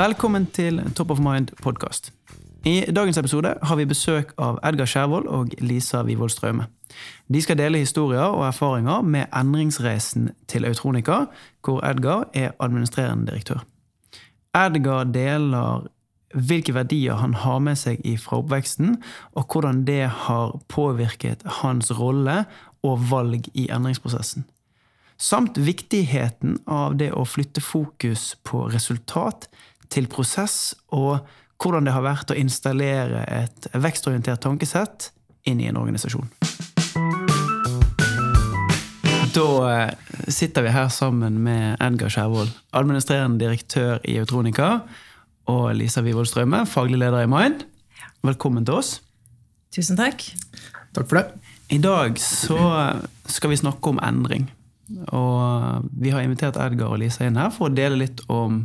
Velkommen til Top of Mind podkast. I dagens episode har vi besøk av Edgar Skjervold og Lisa Wivold Straume. De skal dele historier og erfaringer med endringsreisen til Autronica, hvor Edgar er administrerende direktør. Edgar deler hvilke verdier han har med seg fra oppveksten, og hvordan det har påvirket hans rolle og valg i endringsprosessen. Samt viktigheten av det å flytte fokus på resultat til prosess, og hvordan det har vært å installere et vekstorientert tankesett inn i en organisasjon. Da eh, sitter vi her sammen med Edgar Skjærvold, administrerende direktør i Eutronica, og Lisa Wivold Strømme, faglig leder i Mind. Velkommen til oss. Tusen takk. Takk for det. I dag så skal vi snakke om endring. Og vi har invitert Edgar og Lisa inn her for å dele litt om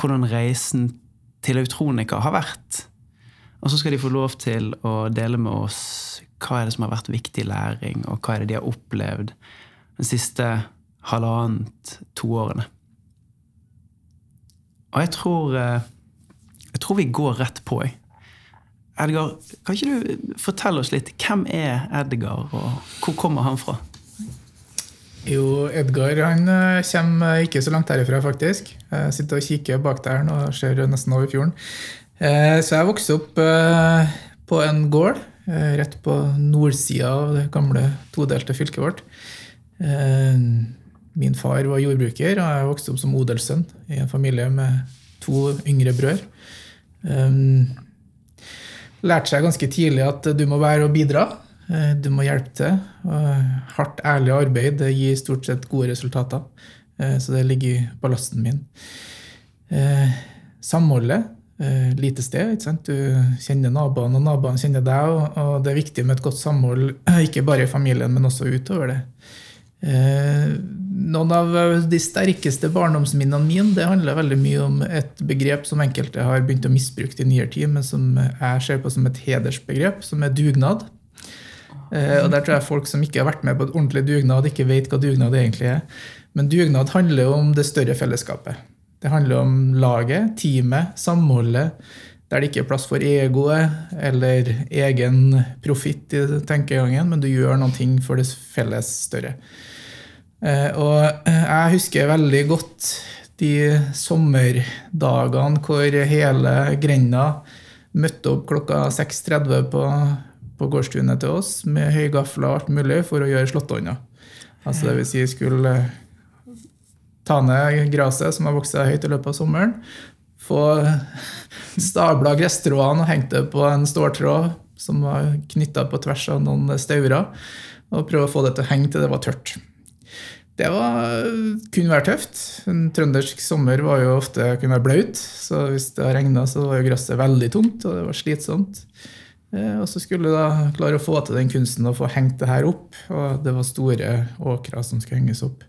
hvordan reisen til Autronica har vært. Og så skal de få lov til å dele med oss hva er det som har vært viktig læring, og hva er det de har opplevd de siste halvannet, to årene. Og jeg tror, eh, jeg tror vi går rett på. Edgar, kan ikke du fortelle oss litt? Hvem er Edgar, og hvor kommer han fra? Jo, Edgar han eh, kommer ikke så langt herifra, faktisk. Jeg sitter og kikker bak der og ser nesten over fjorden. Eh, så jeg vokste opp på en gård rett på nordsida av det gamle todelte fylket vårt. Min far var jordbruker, og jeg vokste opp som odelssønn i en familie med to yngre brødre. Lærte seg ganske tidlig at du må være og bidra. Eh, du må hjelpe til. Hardt, ærlig arbeid det gir stort sett gode resultater. Eh, så det ligger i ballasten min. Eh, samholdet. Lite sted. ikke sant? Du kjenner naboene, og naboene kjenner deg. Og det er viktig med et godt samhold, ikke bare i familien, men også utover det. Noen av de sterkeste barndomsminnene mine det handler veldig mye om et begrep som enkelte har begynt å misbruke i nyere tid, men som jeg ser på som et hedersbegrep, som er dugnad. Og Der tror jeg folk som ikke har vært med på et ordentlig dugnad, ikke vet hva dugnad egentlig er. Men dugnad handler om det større fellesskapet. Det handler om laget, teamet, samholdet. Der det ikke er plass for egoet eller egen profitt i tenkegangen, men du gjør noen ting for det felles større. Og jeg husker veldig godt de sommerdagene hvor hele grenda møtte opp klokka 6.30 på, på gårdstunet til oss med høygafler og alt mulig for å gjøre slåttånda. Altså vil si skulle ta ned gresset som har vokst høyt i løpet av sommeren. Få stabla gresstrådene og hengt det på en ståltråd som var knytta på tvers av noen staurer. Og prøve å få det til å henge til det var tørt. Det var, kunne være tøft. En trøndersk sommer var jo ofte kunne være blaut. Så hvis det regna, så var jo gresset veldig tungt, og det var slitsomt. Eh, og så skulle du da klare å få til den kunsten å få hengt det her opp. Og det var store åkrer som skulle henges opp.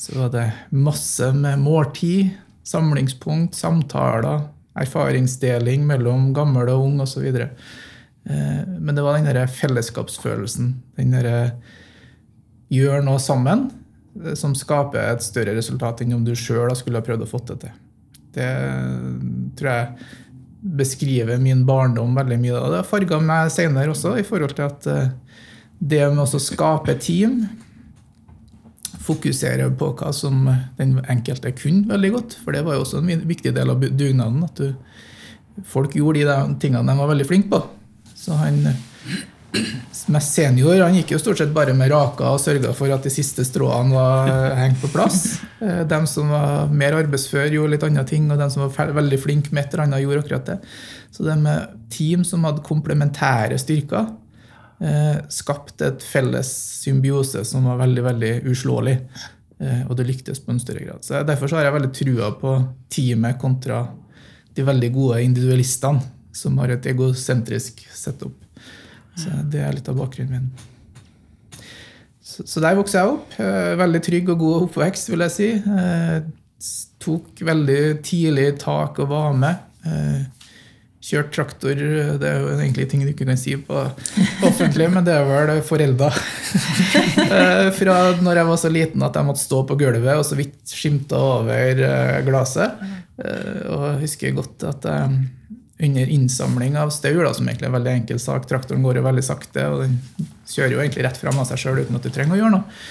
Så var det masse med måltid, samlingspunkt, samtaler, erfaringsdeling mellom gammel og ung osv. Eh, men det var den derre fellesskapsfølelsen. Den derre gjør noe sammen Eh, som skaper et større resultat enn om du sjøl skulle ha prøvd å få det til. Det tror jeg beskriver min barndom veldig mye. Og det har farga meg senere også, i forhold til at eh, det med å skape team Fokusere på hva som den enkelte kunne veldig godt. For det var jo også en viktig del av dugnaden. At du, folk gjorde de tingene de var veldig flinke på. Så han mest senior han gikk jo stort sett bare med raka og sørga for at de siste stråene var hengt på plass. Eh, de som var mer arbeidsfør, gjorde litt andre ting, og de som var veldig flinke med et eller annet, gjorde akkurat det. Så det med team som hadde komplementære styrker, eh, skapte et felles symbiose som var veldig, veldig uslåelig. Eh, og det lyktes på en større grad. Så Derfor så har jeg veldig trua på teamet kontra de veldig gode individualistene som har et egosentrisk setup. Så det er litt av bakgrunnen min. Så, så der vokste jeg opp. Eh, veldig trygg og god oppvekst, vil jeg si. Eh, tok veldig tidlig tak og var med. Eh, kjørt traktor Det er jo egentlig ting du ikke kan si på offentlig, men det er vel forelda. Fra når jeg var så liten at jeg måtte stå på gulvet og så vidt skimta over glasset. Og jeg husker godt at jeg, under innsamling av staur, som egentlig er en veldig enkel sak Traktoren går jo veldig sakte, og den kjører jo egentlig rett fram av seg sjøl uten at du trenger å gjøre noe.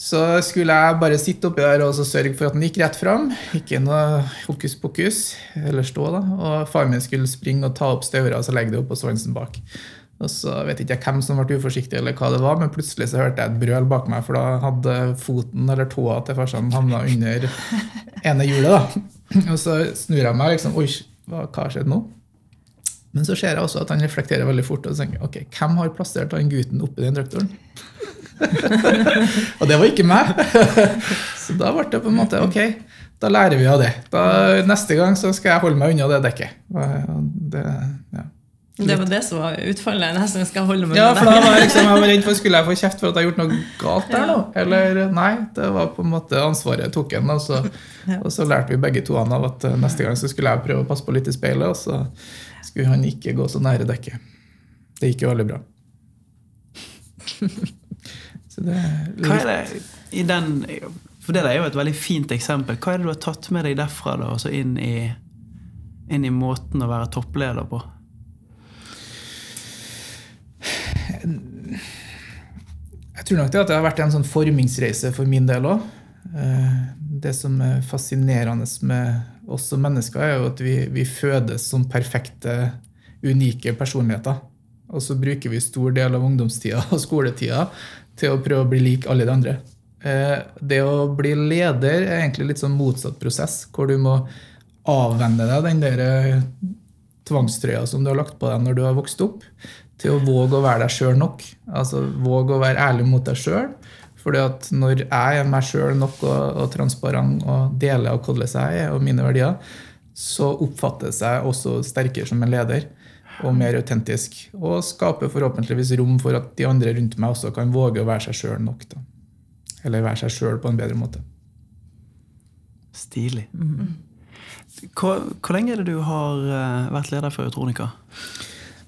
Så skulle jeg bare sitte oppi der og sørge for at den gikk rett fram. Ikke noe hokus pokus. Eller stå, da. Og faren min skulle springe og ta opp staura og så legge det opp på svansen bak. Og så vet ikke jeg hvem som ble uforsiktig, eller hva det var, men plutselig så hørte jeg et brøl bak meg, for da hadde foten eller tåa til farsan havna under ene hjulet. da. Og så snur jeg meg liksom Oi, hva har skjedd nå? Men så ser jeg også at han reflekterer veldig fort og tenker ok, hvem har plassert han gutten oppi den traktoren? og det var ikke meg. så da ble det på en måte ok, da lærer vi av det. Da, neste gang så skal jeg holde meg unna det dekket. Det, ja. Det var det som var utfallet? nesten skal holde meg Ja, for da var jeg, liksom, jeg var redd for skulle jeg få kjeft for at jeg har gjort noe galt der nå. Eller nei, det var på en måte ansvaret jeg tok en. Og så, og så lærte vi begge to av at eh, neste gang så skulle jeg prøve å passe på litt i speilet, og så skulle han ikke gå så nære dekket. Det gikk jo veldig bra. det Hva er det i den For det er jo et veldig fint eksempel. Hva er det du har tatt med deg derfra da, og så inn i, inn i måten å være toppleder på? Jeg tror nok det at det har vært en sånn formingsreise for min del òg. Eh, det som er fascinerende med oss som mennesker, er jo at vi, vi fødes som perfekte, unike personligheter. Og så bruker vi stor del av ungdomstida og skoletida til å prøve å bli lik alle de andre. Eh, det å bli leder er egentlig litt sånn motsatt prosess, hvor du må avvenne deg den der eh, tvangstrøya som du har lagt på deg når du har vokst opp, til å våge å være deg sjøl nok. Altså våge å være ærlig mot deg sjøl. Fordi at når jeg er meg sjøl nok og, og, transparent og deler av hvordan jeg er og mine verdier, så oppfattes jeg også sterkere som en leder og mer autentisk. Og skaper forhåpentligvis rom for at de andre rundt meg også kan våge å være seg sjøl nok. Da. Eller være seg sjøl på en bedre måte. Stilig. Mm. Hvor, hvor, lenge er det du har eh, vært leder for Eutronica?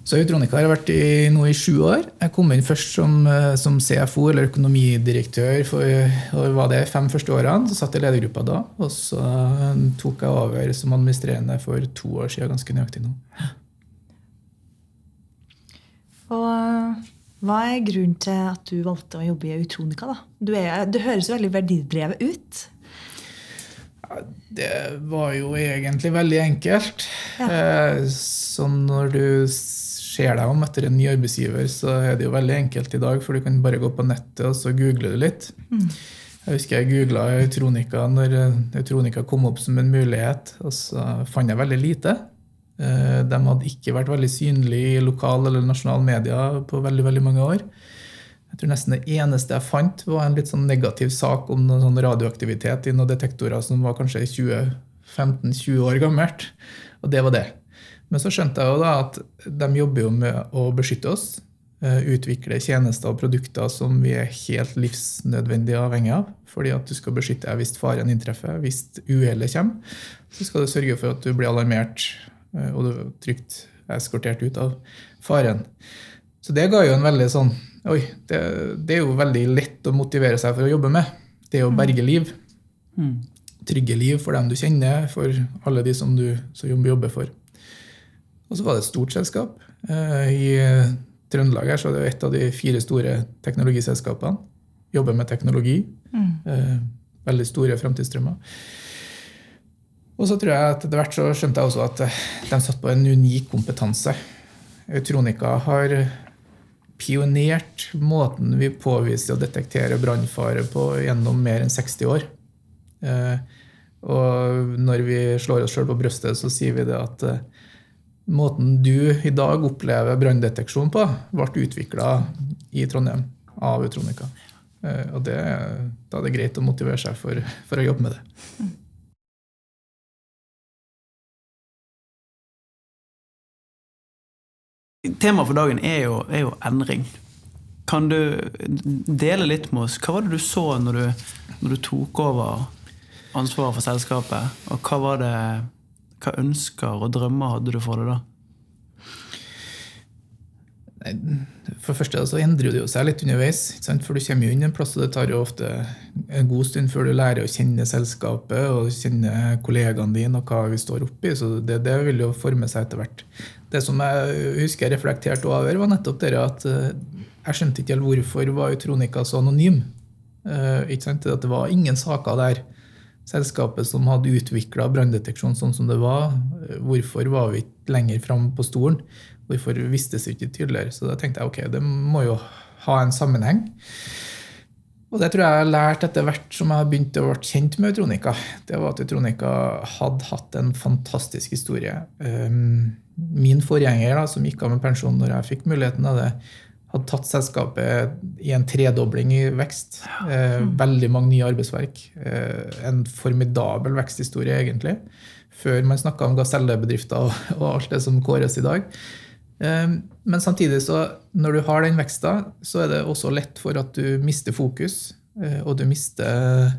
Så Eutronica har jeg vært i nå i sju år. Jeg kom inn først som, eh, som CFO, eller økonomidirektør, for var det fem første årene. Så satt jeg i ledergruppa da. Og så eh, tok jeg over som administrerende for to år siden, ganske nøyaktig nå. Og eh, hva er grunnen til at du valgte å jobbe i Eutronica? da? Du, er, du høres veldig verdidrevet ut. Det var jo egentlig veldig enkelt. Ja. Så når du ser deg om etter en ny arbeidsgiver, så er det jo veldig enkelt i dag, for du kan bare gå på nettet og så google det litt. Mm. Jeg husker jeg googla Eutronica når Eutronica kom opp som en mulighet, og så fant jeg veldig lite. Eh, de hadde ikke vært veldig synlige i lokal eller nasjonal media på veldig, veldig mange år. Jeg tror nesten Det eneste jeg fant, var en litt sånn negativ sak om noe sånn radioaktivitet i noen detektorer som var kanskje 15-20 år gammelt. Og det var det. Men så skjønte jeg jo da at de jobber jo med å beskytte oss. Eh, utvikle tjenester og produkter som vi er helt livsnødvendig avhengig av. Fordi at du skal beskytte deg hvis faren inntreffer, hvis uhellet kommer. Så skal du sørge for at du blir alarmert Eh, og du trygt eskortert ut av faren. Så det ga jo en veldig sånn Oi, det, det, er jo veldig lett å motivere seg for å jobbe med. Det å berge liv. Mm. Trygge liv for dem du kjenner, for alle de som du som jobber for. Og så var det et stort selskap. Eh, I Trøndelag her så er det et av de fire store teknologiselskapene. Jobber med teknologi. Mm. Eh, veldig store framtidsdrømmer. Og så tror jeg at etter hvert så skjønte jeg også at eh, de satt på en unik kompetanse. Eutronica har pionert måten vi påviser og detekterer brannfare på gjennom mer enn 60 år. Eh, og når vi slår oss sjøl på brystet, så sier vi det at eh, måten du i dag opplever branndeteksjon på, ble utvikla i Trondheim av Utronika. Og det, da er det greit å motivere seg for, for å jobbe med det. Temaet for dagen er jo, er jo, endring. Kan du dele litt med oss? Hva var det du så når du, når du tok over ansvaret for selskapet? Og hva var det hva ønsker og drømmer hadde du for det da? For det første så endrer det jo seg litt underveis. For du kommer jo inn en plass, og det tar jo ofte en god stund før du lærer å kjenne selskapet og kjenne kollegaene dine og hva vi står oppi. Så det, det vil jo forme seg etter hvert. Det som jeg husker jeg reflekterte over, var nettopp det at eh, jeg skjønte ikke helt hvorfor var Utronica så anonym. Sant? At det var ingen saker der. Selskapet som hadde utvikla branndeteksjon sånn som det var, hvorfor var vi ikke lenger framme på stolen? Hvorfor vistes det ikke tydeligere? Så da tenkte jeg ok, det må jo ha en sammenheng. Og det tror jeg jeg har lært etter hvert som jeg har begynt å bli kjent med Utronica. Det var at Utronica hadde hatt en fantastisk historie. Ehm, min forgjenger, da, som gikk av med pensjon når jeg fikk muligheten av det, hadde tatt selskapet i en tredobling i vekst. Eh, veldig mange nye arbeidsverk. Eh, en formidabel veksthistorie, egentlig. Før man snakka om gasellebedrifter og, og alt det som kåres i dag. Eh, men samtidig, så når du har den veksta, så er det også lett for at du mister fokus, eh, og du mister,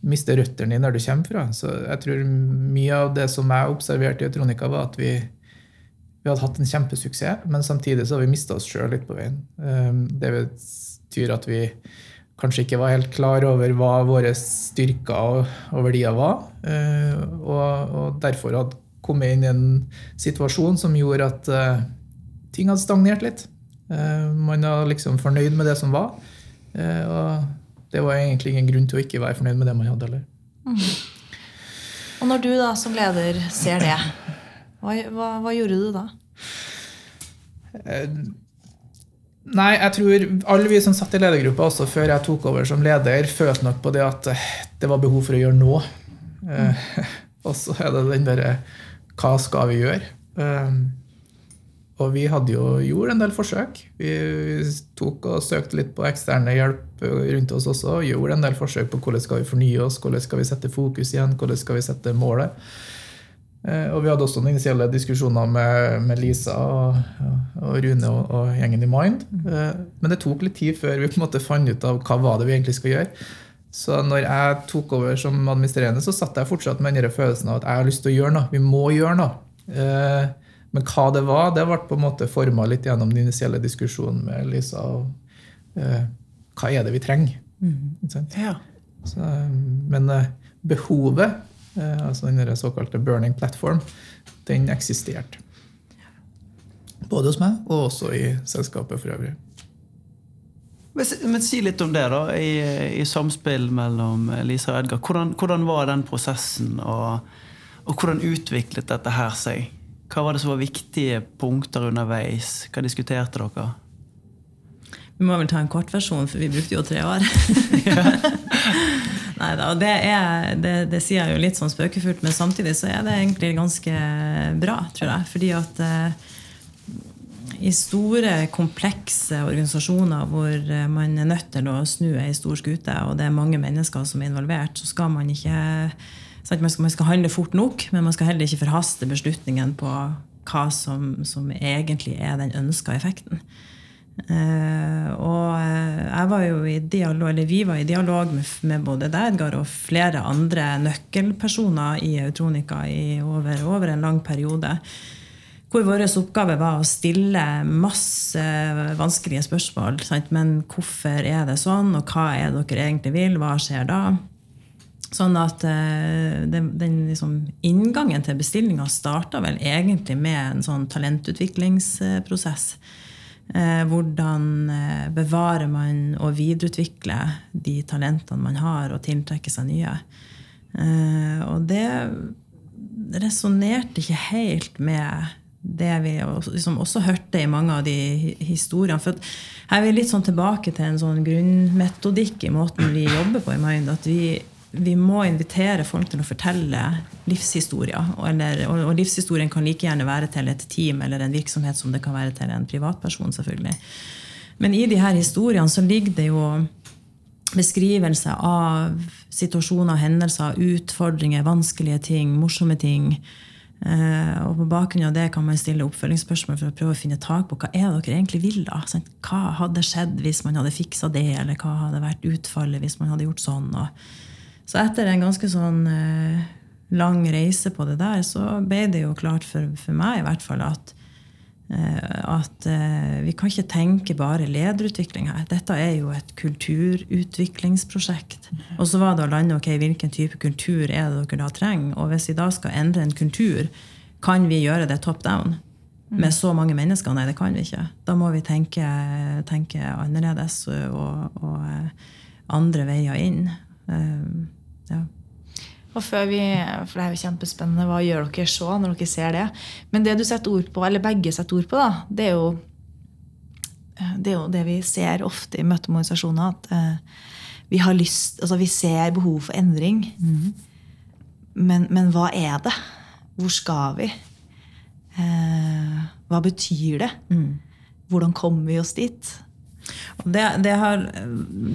mister røttene dine der du kommer fra. Så jeg tror mye av det som jeg observerte i Etronica, var at vi, vi hadde hatt en kjempesuksess, men samtidig så har vi mista oss sjøl litt på veien. Ehm, det betyr at vi kanskje ikke var helt klar over hva våre styrker og, verdier var, eh, og, derfor hadde kommet inn i en situasjon som gjorde at eh, ting hadde stagnert litt. Eh, man var liksom fornøyd med det som var. Eh, og det var egentlig ingen grunn til å ikke være fornøyd med det man hadde heller. Mm. Og når du da som leder ser det, hva, hva, hva gjorde du da? Eh, nei, jeg tror alle vi som satt i ledergruppa også før jeg tok over som leder, følte nok på det at det var behov for å gjøre noe. Mm. og så er det den derre Hva skal vi gjøre? Og vi hadde jo gjort en del forsøk. Vi tok og søkte litt på eksterne hjelp rundt oss også. Gjorde en del forsøk på hvordan skal vi fornye oss, hvordan skal vi sette fokus igjen, hvordan skal vi sette målet. Eh, og vi hadde også noen initielle diskusjoner med, med Lisa og, og Rune og, og, gjengen i Mind. Eh, men det tok litt tid før vi på en måte fant ut av hva var det vi egentlig skal gjøre. Så når jeg tok over som administrerende, så satt jeg fortsatt med den følelsen av at jeg har lyst til å gjøre noe. Vi må gjøre noe. Eh, men hva det var, det ble på en måte forma litt gjennom den initielle diskusjonen med Lisa. Og, hva er det vi trenger? Mm. Ja. Så, men eh, behovet, eh, altså den såkalte burning platform, den eksisterte. Både hos meg og også i selskapet for øvrig. Men, men Si litt om det, da, i, i samspill mellom Lisa og Edgar. Hvordan, hvordan var den prosessen, og, og hvordan utviklet dette her seg? Hva var det som var viktige punkter underveis? Hva diskuterte dere? Vi må vel ta en kortversjon, for vi brukte jo tre år. Nei da, det, det, det, sier jeg jo litt sånn spøkefullt, men samtidig så er det egentlig ganske bra, tror jeg. Fordi at eh, i store, komplekse organisasjoner hvor eh, man er nødt til å snu ei stor skute, og det er mange mennesker som er involvert, så skal man ikke man skal, man skal, handle fort nok, men man skal heller ikke forhaste beslutningen på hva som, som egentlig er den ønska effekten. Uh, og eh, jeg var jo i dialog, eller vi var i dialog med, med både Edgar og flere andre nøkkelpersoner i Autronica i over, over en lang periode. Hvor vår oppgave var å stille masse vanskelige spørsmål. Sant? Men hvorfor er det sånn, og hva er det dere egentlig vil? Hva skjer da? Sånn at uh, den, den liksom, inngangen til bestillinga starta vel egentlig med en sånn talentutviklingsprosess. Uh, hvordan uh, bevarer man og videreutvikler de talentene man har, og tiltrekker seg nye. og det resonnerte ikke helt med det vi liksom også hørte i mange av de historiene. For her er vi litt sånn tilbake til en sånn grunnmetodikk i måten vi jobber på i Mind. At vi vi må invitere folk til å fortelle livshistorier. Og, og, livshistorien kan like gjerne være til et team eller en virksomhet som det kan være til en privatperson. selvfølgelig. Men i de her historiene så ligger det jo beskrivelse av situasjoner, hendelser, utfordringer, vanskelige ting, morsomme ting. Eh, og på bakgrunn av det kan man stille oppfølgingsspørsmål for å prøve å finne tak på hva er det dere egentlig vil. da? Hva hadde skjedd hvis man hadde fiksa det, eller hva hadde vært utfallet hvis man hadde gjort sånn? og så etter en ganske sånn eh, lang reise på det der, så ble det jo klart for, for meg i hvert fall at Eh, at eh, vi kan ikke tenke bare lederutvikling her. Dette er jo et kulturutviklingsprosjekt. Og så var det å lande ok, hvilken type kultur er det dere da trenger. Og hvis vi da skal endre en kultur, kan vi gjøre det top down? Med så mange mennesker? Nei, det kan vi ikke. Da må vi tenke, tenke annerledes og, og eh, andre veier inn. Eh, ja. Og før vi, for Det er jo kjempespennende. Hva gjør dere så når dere ser det? Men det du setter ord på, eller begge setter ord på, da, det er jo det, er jo det vi ser ofte i møte med organisasjoner. At eh, vi har lyst, altså vi ser behov for endring. Men, men hva er det? Hvor skal vi? Eh, hva betyr det? Hvordan kommer vi oss dit? Det, det har eh,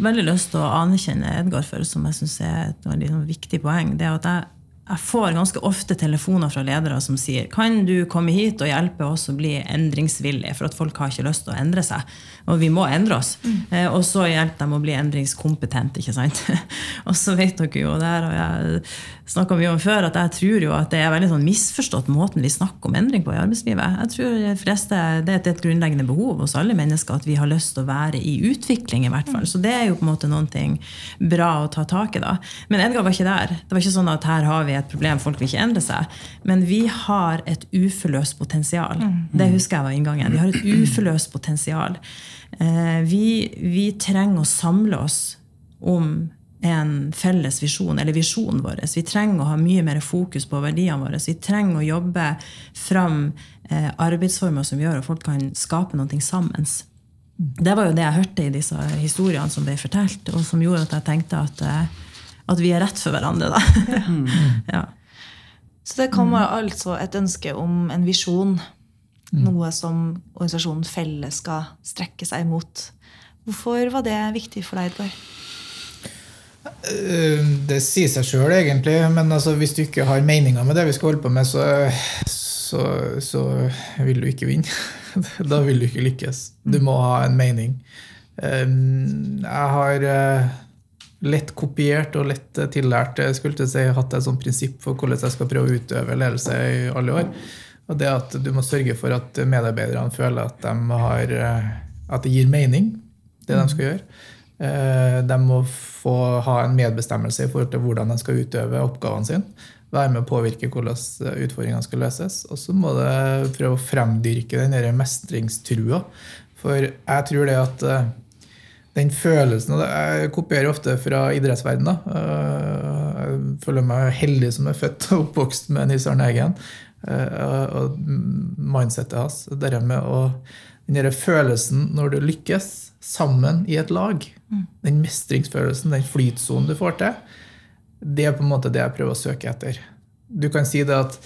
veldig lyst til å anerkjenne Edgar for, som jeg syns er et veldig sånn viktig poeng, det at jeg, jeg får ganske ofte telefoner fra ledere som sier kan du komme hit og hjelpe oss å bli endringsvillige, for at folk har ikke lyst til å endre seg. Og vi må endre oss. Eh, og så hjelpe dem å bli endringskompetent. ikke sant? og så vet dere jo der, og jeg snakka mye om før, at jeg tror jo at det er veldig sånn misforstått måten vi snakker om endring på i arbeidslivet. Jeg tror de fleste, Det er et grunnleggende behov hos alle mennesker at vi har lyst til å være i utvikling. i hvert fall. Så det er jo på en måte noen ting bra å ta tak i. da. Men Edgar var ikke der. Det var ikke sånn at her har vi et problem, folk vil ikke endre seg. Men vi har et uforløst potensial. Det husker jeg var inngangen. Vi har et uforløst potensial. Eh, vi, vi trenger å samle oss om en felles visjon, eller visjonen vår. Vi trenger å ha mye mer fokus på verdiene våre. Vi trenger å jobbe fram eh, arbeidsformer som gjør at folk kan skape noe sammen. Det var jo det jeg hørte i disse historiene som ble fortalt, og som gjorde at jeg tenkte at, eh, at vi er rett for hverandre. Da. ja. Så det kommer altså et ønske om en visjon. Noe som organisasjonen felles skal strekke seg mot. Hvorfor var det viktig for deg, Edgar? Eh, Det sier seg sjøl, egentlig. Men altså, hvis du ikke har meninger med det vi skal holde på med, så, så, så vil du ikke vinne. Da vil du ikke lykkes. Du må ha en mening. Eh, Jeg har eh, lett kopiert og lett tillært jeg skulle til å si, hatt et sånt prinsipp for hvordan jeg skal prøve å utøve ledelse i alle år. Og det at du må sørge for at medarbeiderne føler at, de har, at det gir mening, det de skal gjøre. Eh, De må få ha en medbestemmelse i forhold til hvordan de skal utøve oppgavene sine. Være med å påvirke hvordan utfordringene skal løses. Og så må det prøve å fremdyrke den der mestringstrua. For jeg tror det at eh, den følelsen og Jeg kopierer ofte fra idrettsverdenen. Jeg føler meg heldig som er født og oppvokst med Nils Arne Eggen. Eh, Og mindsettet hans. Det med å den der følelsen når du lykkes sammen i et lag, den mestringsfølelsen, den flytsonen du får til, det er på en måte det jeg prøver å søke etter. Du kan si det at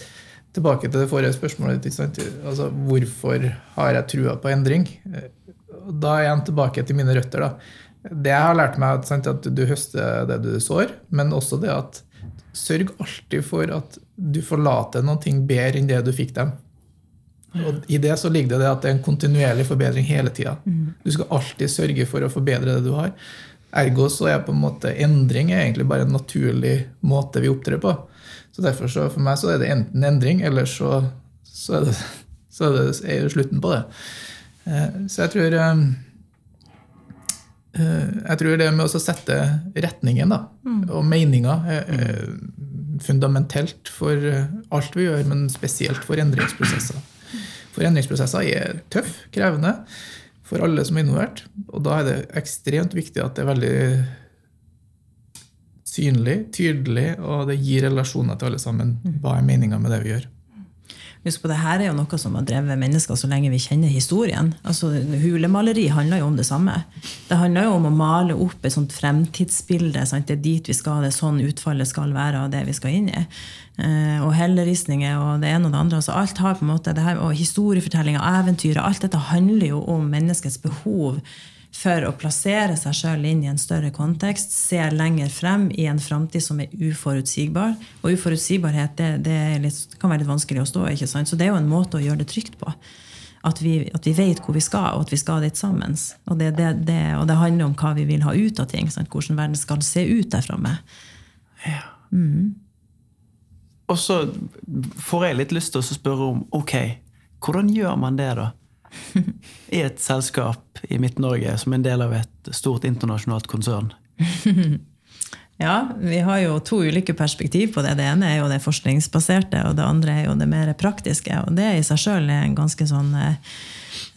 Tilbake til det forrige spørsmålet. Altså, hvorfor har jeg trua på endring? Da er jeg tilbake til mine røtter. da. Det jeg har lært meg, er at du høster det du sår, men også det at sørg alltid for at du forlater noen ting bedre enn det du fikk dem. Og I det så ligger det at det er en kontinuerlig forbedring hele tida. Du skal alltid sørge for å forbedre det du har. Ergo så er på en måte endring er egentlig bare en naturlig måte vi opptrer på. Så derfor så for meg så er det enten endring, eller så, så, er, det, så er, det, er det slutten på det. Eh, Så jeg tror eh, eh, jeg tror det med å sette retningen da, og meninga fundamentelt for alt vi gjør, men spesielt for endringsprosesser. For endringsprosesser er tøff, krevende for alle som er involvert. Og da er det ekstremt viktig at det er veldig synlig, tydelig, og det gir relasjoner til alle sammen. Hva er meninga med det vi gjør? Husk på, det her er jo noe som har drevet mennesker så lenge vi kjenner historien. Altså, Hulemaleri handler jo om det samme. Det handler jo om å male opp et sånt fremtidsbilde. Sant? Det er dit vi skal, det er sånn utfallet skal være av det vi skal inn i. Eh, og helleristninger og det ene og det andre. Altså, alt har på en måte, det her, og Historiefortellinger, eventyr, alt dette handler jo om menneskets behov for å plassere seg sjøl inn i en større kontekst, se lenger frem i en framtid som er uforutsigbar. Og uforutsigbarhet det, det, litt, kan være litt vanskelig å stå i. Så det er jo en måte å gjøre det trygt på. At vi, at vi vet hvor vi skal, og at vi skal dit sammen. Og det, det, det, og det handler om hva vi vil ha ut av ting. Sant? Hvordan verden skal se ut der framme. Og så får jeg litt lyst til å spørre om ok, hvordan gjør man det, da? i et selskap i Midt-Norge som en del av et stort internasjonalt konsern? Ja, vi har jo to ulike perspektiv på det. Det ene er jo det forskningsbaserte, og det andre er jo det mer praktiske. Og det i seg sjøl er en ganske sånn eh,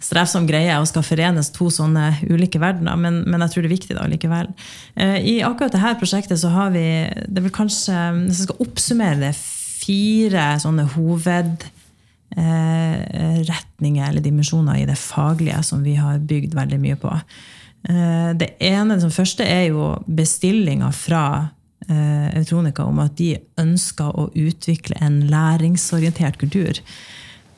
strevsom greie å skal forenes to sånne ulike verdener, men, men, jeg tror det er viktig da likevel. Eh, I akkurat dette prosjektet så har vi det vil kanskje, Hvis jeg skal oppsummere det, fire sånne hoved retninger eller dimensjoner i det faglige som vi har bygd veldig mye på. Eh, det ene, som første er jo bestillinga fra eh, Autronica om at de ønsker å utvikle en læringsorientert kultur.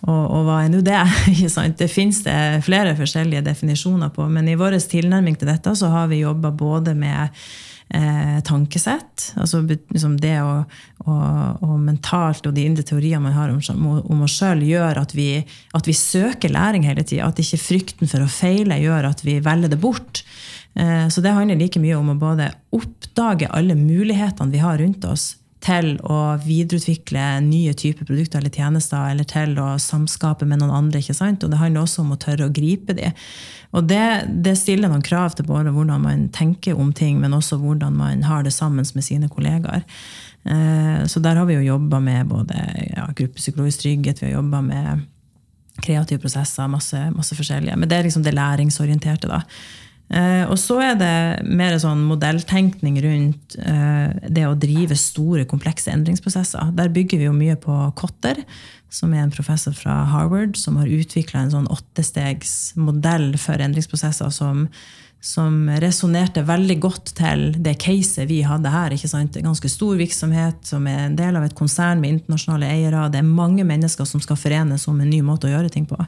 Og, og hva er nå det? Det fins det flere forskjellige definisjoner på, men i vår tilnærming til dette så har vi jobba både med eh, tankesett. Altså liksom det å, å, å mentalt og de indre teoriene man har om, om oss sjøl, gjør at vi, at vi, søker læring hele tida. At ikke frykten for å feile gjør at vi velger det bort. Eh, så det handler like mye om å både oppdage alle mulighetene vi har rundt oss, til å videreutvikle nye typer produkter eller tjenester, eller til å samskape med noen andre. ikke sant? Og det handler også om å tørre å gripe de. Og det, det stiller noen krav til både hvordan man tenker om ting, men også hvordan man har det sammen med sine kollegaer. Eh, så der har vi jo jobba med både ja, gruppepsykologisk trygghet, vi har jobba med kreative prosesser, masse, masse forskjellige. Men det er liksom det læringsorienterte. da. Eh, og så er det mer sånn modelltenkning rundt eh, det å drive store, komplekse endringsprosesser. Der bygger vi jo mye på Kotter, som er en professor fra Harvard, som har utvikla en sånn åttestegsmodell for endringsprosesser som, som resonnerte veldig godt til det caset vi hadde her. ikke sant? En ganske stor virksomhet som er en del av et konsern med internasjonale eiere. Det er mange mennesker som skal forenes om en ny måte å gjøre ting på.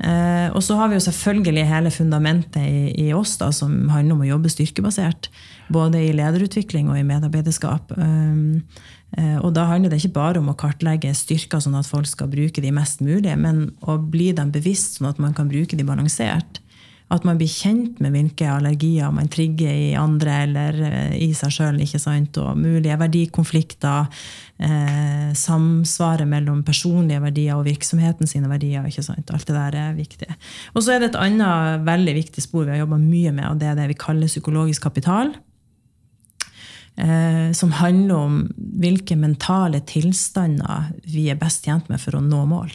Eh, og så har vi jo selvfølgelig hele fundamentet i, i, oss da, som handler om å jobbe styrkebasert. Både i lederutvikling og i medarbeiderskap. Um, eh, og da handler det ikke bare om å kartlegge styrker sånn at folk skal bruke de mest mulig, men å bli dem bevisst sånn at man kan bruke de balansert. At man blir kjent med hvilke allergier man trigger i andre eller eh, i seg sjøl. Og mulige verdikonflikter. Eh, samsvaret mellom personlige verdier og virksomheten sine verdier. Alt det der er viktig. Og så er det et annet veldig viktig spor vi har jobba mye med, og det er det vi kaller psykologisk kapital. Eh, som handler om hvilke mentale tilstander vi er best tjent med for å nå mål.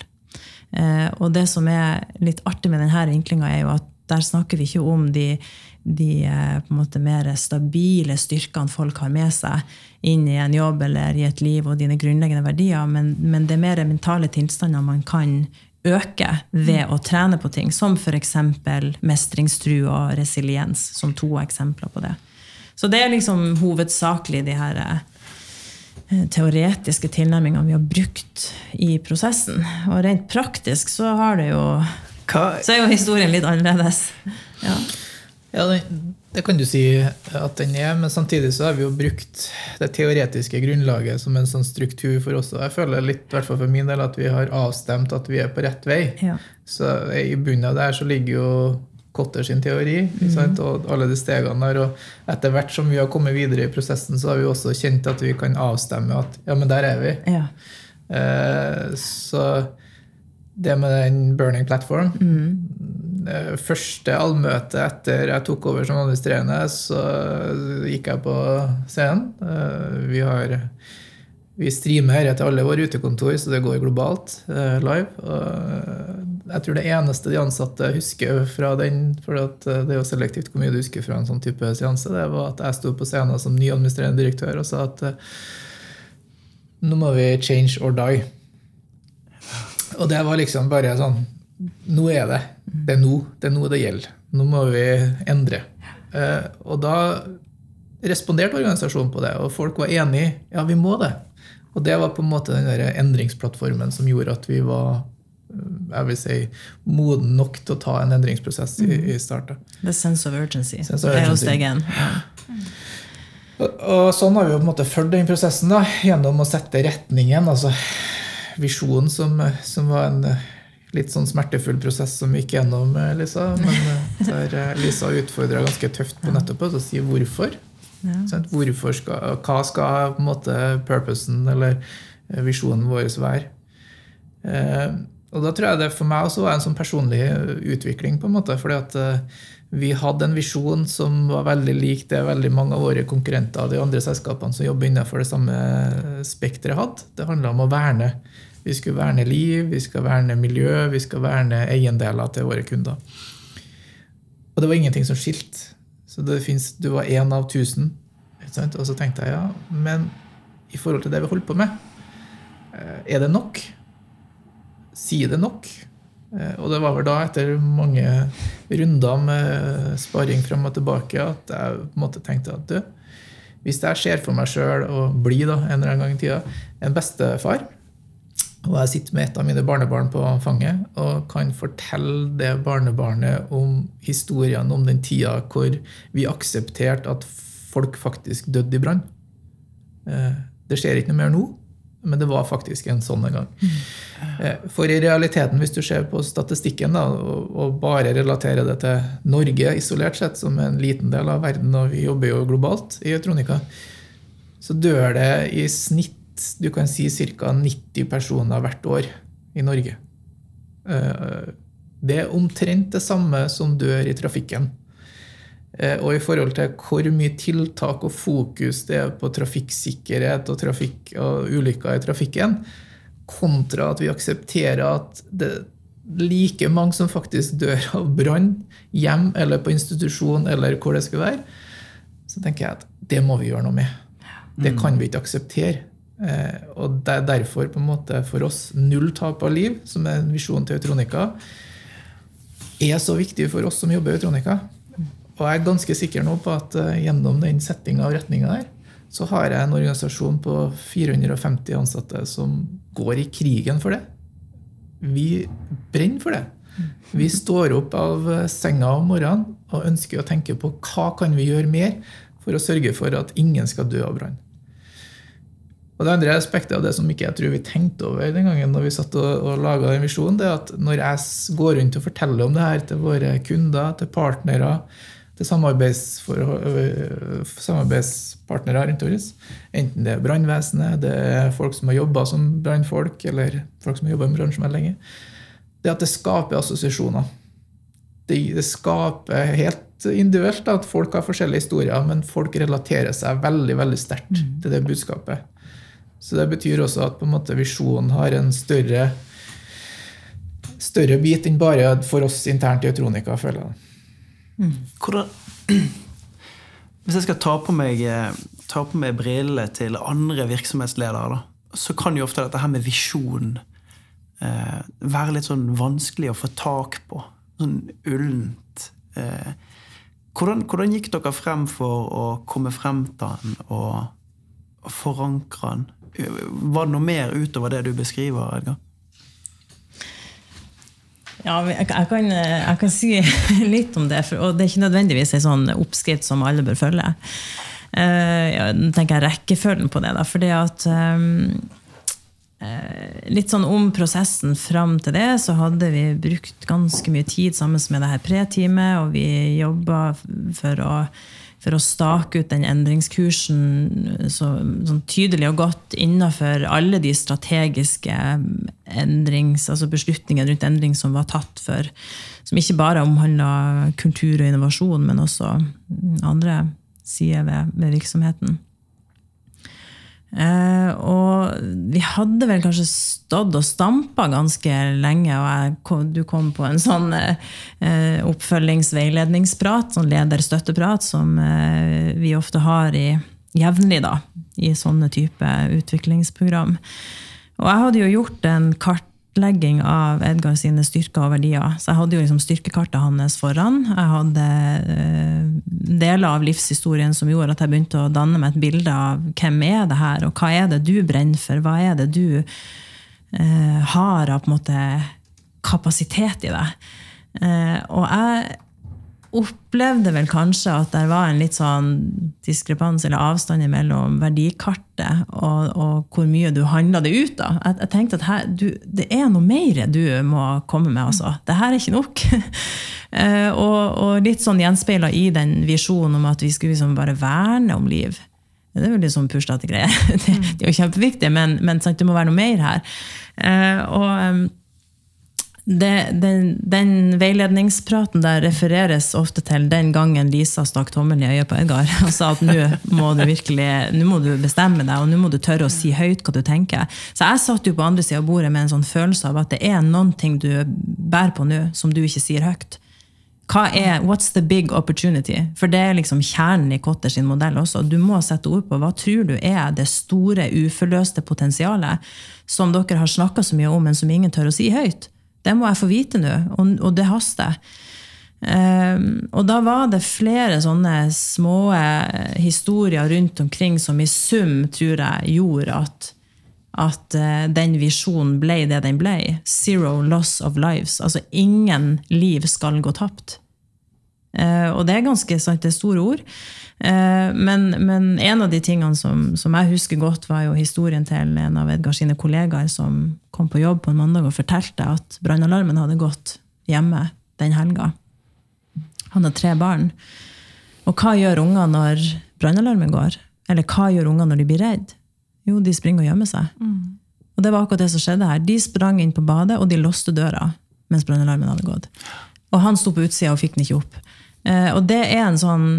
Eh, og det som er litt artig med denne vinklinga, er jo at der snakker vi ikke om de, de eh, mer stabile styrkene folk har med seg inn i en jobb eller i et liv og dine grunnleggende verdier, men, men det er mer mentale tilstander man kan øke ved å trene på ting, som f.eks. mestringstru og resiliens, som to eksempler på det. Så det er liksom hovedsakelig de her eh, teoretiske tilnærmingene vi har brukt i prosessen. Og rent praktisk så har det jo hva? Så er jo historien litt annerledes. Ja, ja det, det, kan du si at den er, men samtidig så har vi jo brukt det teoretiske grunnlaget som en sånn struktur for oss. Jeg føler litt, i hvert fall for min del, at vi har avstemt at vi er på rett vei. Ja. Så i bunnen av det her så ligger jo Kotter sin teori mm. og alle de stegene der. Og etter hvert som vi har kommet videre i prosessen, så har vi også kjent at vi kan avstemme at ja, men der er vi. Ja. Eh, så det med den Burning Platform. Mm. Første allmøte etter jeg tok over som administrerende, så gikk jeg på scenen. Eh, vi, har, vi streamer dette til alle våre utekontor, så det går globalt eh, live. Og jeg tror det eneste de ansatte husker fra den, for det er jo selektivt hvor mye du husker fra en sånn type seanse, det var at jeg sto på scenen som ny administrerende direktør og sa at eh, nå må vi change or die. Og det var liksom bare sånn Nå er det. Det er nå det, er nå det gjelder. Nå må vi endre. Eh, og da responderte organisasjonen på det, og folk var enig ja, vi må det. Og det var på en måte den der endringsplattformen som gjorde at vi var jeg vil si, moden nok til å ta en endringsprosess i, i starten. The sense of urgency. Sense of urgency. Det er jo steg én. Ja. Og, og, sånn har vi jo på en måte fulgt den prosessen da, gjennom å sette retningen. altså visjonen, som, som, var en eh, litt sånn smertefull prosess som vi gikk gjennom, eh, Lisa. Men eh, der Lisa utfordra ganske tøft på nettopp å si hvorfor. Ja. Hvorfor skal, hva skal på en måte purposen eller visjonen vår være? og da tror jeg det for meg også var en sånn personlig utvikling, på en måte, fordi at eh, vi hadde en visjon som var veldig lik det veldig mange av våre konkurrenter og de andre selskapene som jobber innenfor det samme spekteret, hadde. Det handla om å verne. Vi skulle verne liv, vi skal verne miljø, vi skal verne eiendeler til våre kunder. Og det var ingenting som skilte. Så det finnes, du var én av tusen. Og så tenkte jeg ja, men i forhold til det vi holder på med, eh, er det nok? Sier det nok? Eh, og det var vel da, etter mange runder med sparing fram og tilbake, at jeg på en måte tenkte at du, hvis jeg ser for meg sjøl å bli da, en eller annen gang i tida en bestefar, og jeg sitter med et av mine barnebarn på fanget og kan fortelle det barnebarnet om historiene om den tida hvor vi aksepterte at folk faktisk døde i brann. Eh, det skjer ikke noe mer nå, men det var faktisk en sånn en gang. Eh, for i realiteten, hvis du ser på statistikken da, og bare relaterer det til Norge isolert sett, som er en liten del av verden, og vi jobber jo globalt i Eutronika, så dør det i snitt du kan si ca. 90 personer hvert år i Norge. Eh, det er omtrent det samme som dør i trafikken. Eh, og i forhold til hvor mye tiltak og fokus det er på trafikksikkerhet og, trafikk, og ulykker i trafikken, kontra at vi aksepterer at det er like mange som faktisk dør av brann hjem eller på institusjon eller hvor det skal være, så tenker jeg at det må vi gjøre noe med. Det kan vi ikke akseptere. Eh, og det er derfor på en måte for oss null tap av liv, som er en visjon til Eutronika, er så viktig for oss som jobber i Eutronika. Og jeg er ganske sikker nå på at uh, gjennom den settinga og retninga der, så har jeg en organisasjon på 450 ansatte som går i krigen for det. Vi brenner for det. Vi står opp av senga om morgenen og ønsker å tenke på hva kan vi gjøre mer for å sørge for at ingen skal dø av brann. Og Det andre aspektet av det som ikke jeg tror vi tenkte over den gangen når vi satt og, og laga den visjonen, det er at når jeg går rundt og forteller om det her til våre kunder, til partnere, til samarbeidspartnere rundt oss, enten det er brannvesenet, det er folk som har jobba som brannfolk, eller folk som har jobba i bransjen lenge, det at det skaper assosiasjoner. Det, det skaper helt individuelt at folk har forskjellige historier, men folk relaterer seg veldig veldig sterkt mm. til det budskapet. Så det betyr også at på en måte visjonen har en større, større bit enn bare for oss internt i Eutronika, føler jeg. Mm. Hvordan, hvis jeg skal ta på meg, ta på meg brillene til andre virksomhetsledere, da, så kan jo ofte dette her med visjon eh, være litt sånn vanskelig å få tak på. Sånn ullent. Eh, hvordan, hvordan, gikk dere frem for å komme frem til den og, og forankre den? Var det noe mer utover det du beskriver, Edgar? Ja, jeg kan, jeg kan, si litt om det. og det er ikke nødvendigvis en sånn oppskrift som alle bør følge. Uh, ja, tenker jeg rekkefølgen på det. da, fordi at um, Litt sånn om prosessen fram til det, så hadde vi brukt ganske mye tid sammen med det her pre-teamet, og vi jobba for å for å stake ut den endringskursen så, sånn tydelig og godt innenfor alle de strategiske endrings, altså beslutningene rundt endring som var tatt for Som ikke bare omhandla kultur og innovasjon, men også andre sider ved, ved virksomheten. Eh, og vi hadde vel kanskje stått og stampa ganske lenge, og kom, du kom på en sånn eh, oppfølgingsveiledningsprat, sånn lederstøtteprat, som eh, vi ofte har i, jevnlig da, i sånne type utviklingsprogram. Og jeg hadde jo gjort en kart kartlegging av Edgar sine styrker og verdier. Så jeg hadde jo liksom styrkekartet hans foran. Jeg hadde uh, deler av livshistorien som gjorde at jeg begynte å danne meg et bilde av hvem er det her, og hva er det du brenner for? Hva er det du uh, har av på en måte kapasitet i deg? Uh, og jeg opplevde vel kanskje at det var en litt sånn diskrepans eller avstand mellom verdikartet og, og, hvor mye du handla det ut av. Jeg, jeg, tenkte at her, du, det er noe mer du må komme med. altså. Det her er ikke nok. uh, og, og, litt sånn gjenspeila i den visjonen om at vi skulle liksom bare verne om liv. Det er jo litt sånn puslete greier. det, det, er jo kjempeviktig, men, men sant, det må være noe mer her. Uh, og... Det, den, den veiledningspraten der refereres ofte til den gangen Lisa stakk tommelen i øyet på Edgar og sa at nå må du virkelig nå må du bestemme deg, og nå må du tørre å si høyt hva du tenker. Så jeg satt jo på andre sida av bordet med en sånn følelse av at det er noen ting du bærer på nå, som du ikke sier høyt. Hva er, What's the big opportunity? For det er liksom kjernen i Kotter sin modell også. Du må sette ord på hva tror du er det store, uforløste potensialet som dere har snakka så mye om, men som ingen tør å si høyt. Det må jeg få vite nå, og, og det haster. Um, og da var det flere sånne små historier rundt omkring som i sum, tror jeg, gjorde at, at uh, den visjonen ble det den ble. Zero loss of lives. Altså ingen liv skal gå tapt. Uh, og det er ganske sant, det er store ord. Uh, men, men, en av de tingene som, som, jeg husker godt, var jo historien til en av Edgar sine kollegaer som kom på jobb på en mandag og fortalte at brannalarmen hadde gått hjemme den helga. Han har tre barn. Og hva gjør unger når brannalarmen går? Eller hva gjør unger når de blir redd? Jo, de springer og gjemmer seg. Mm. Og det var akkurat det som skjedde her. De sprang inn på badet, og de låste døra mens brannalarmen hadde gått. Og han sto på utsida og fikk den ikke opp. Eh, og det er en sånn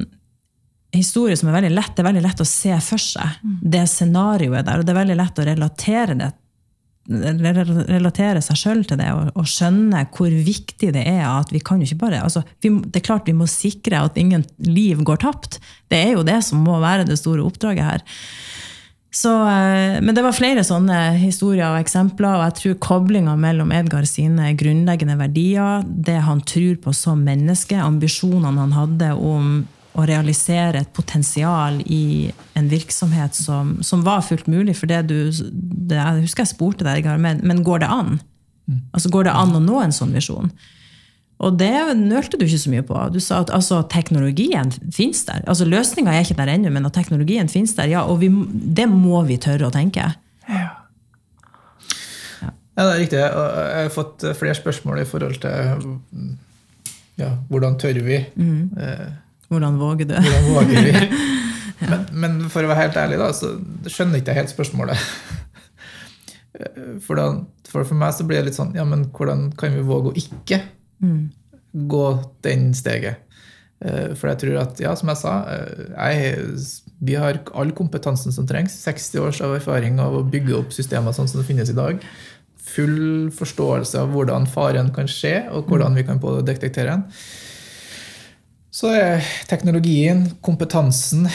historie som er veldig lett. Det er veldig lett å se for seg mm. det scenarioet der. Og det er veldig lett å relatere det relatere seg sjøl til det og, og, skjønne hvor viktig det er at vi kan jo ikke bare altså, vi, Det er klart vi må sikre at ingen liv går tapt. Det er jo det som må være det store oppdraget her. Så, eh, men det var flere sånne historier og eksempler, og jeg tror koblinga mellom Edgar sine grunnleggende verdier, det han tror på som menneske, ambisjonene han hadde om å realisere et potensial i en virksomhet som, som var fullt mulig. For det du det, Jeg husker jeg spurte deg, men, men går det an? Mm. Altså Går det an å nå en sånn visjon? Og det nølte du ikke så mye på. Du sa at altså, teknologien finnes der. Altså Løsninga er ikke der ennå, men at teknologien finnes der, ja, og vi, det må vi tørre å tenke. Ja. ja. det er riktig. Jeg har fått flere spørsmål i forhold til ja, hvordan tør vi. Mm. Eh, hvordan våger du? Hvordan våger vi? men, men, for å være helt ærlig, da, så skjønner ikke jeg helt spørsmålet. For, da, for, for, meg så blir det litt sånn Ja, men hvordan kan vi våge å ikke mm. gå den steget? Eh, for jeg tror at, ja, som jeg sa, eh, jeg, vi har all kompetansen som trengs. 60 års av erfaring av å bygge opp systemer sånn som det finnes i dag. Full forståelse av hvordan faren kan skje, og hvordan vi kan detektere den. Så er teknologien, kompetansen,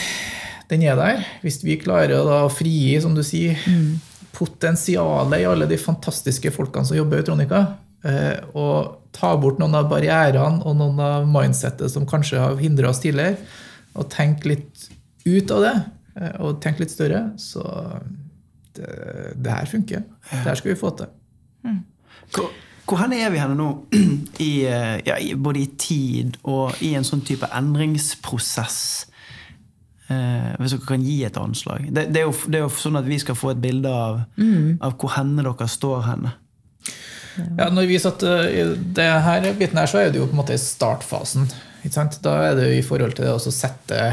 den er der. Hvis vi klarer å frigi, som du sier, mm. potensialet i alle de fantastiske folkene som jobber i Tronika, eh, og ta bort noen av barrierene og noen av mindsettet som kanskje har hindra oss tidligere, og tenke litt ut av det, eh, og tenke litt større, så det, det her funker. Det her skal vi få til. Mm. Hvor hen er vi henne nå, I, eh, ja, både i tid og i en sånn type endringsprosess? Eh, hvis dere kan gi et anslag. Det, det, er jo, det, er jo, sånn at vi skal få et bilde av, mm. av hvor henne dere står henne. Ja, når vi satt uh, i det her biten her, så er det jo på en måte i startfasen. Da er det jo i forhold til det å sette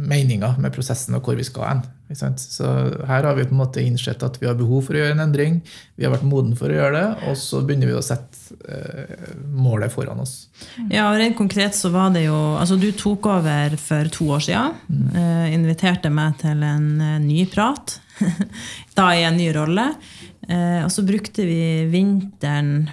meninger med prosessen og hvor vi skal hen. Så her har vi på en måte innsett at vi har behov for å gjøre en endring. Vi har vært moden for å gjøre det, og så begynner vi å sette eh, målet foran oss. Ja, og Rent konkret så var det jo altså Du tok over for to år siden. Mm. Eh, inviterte meg til en eh, ny prat. da i en ny rolle. Eh, og så brukte vi vinteren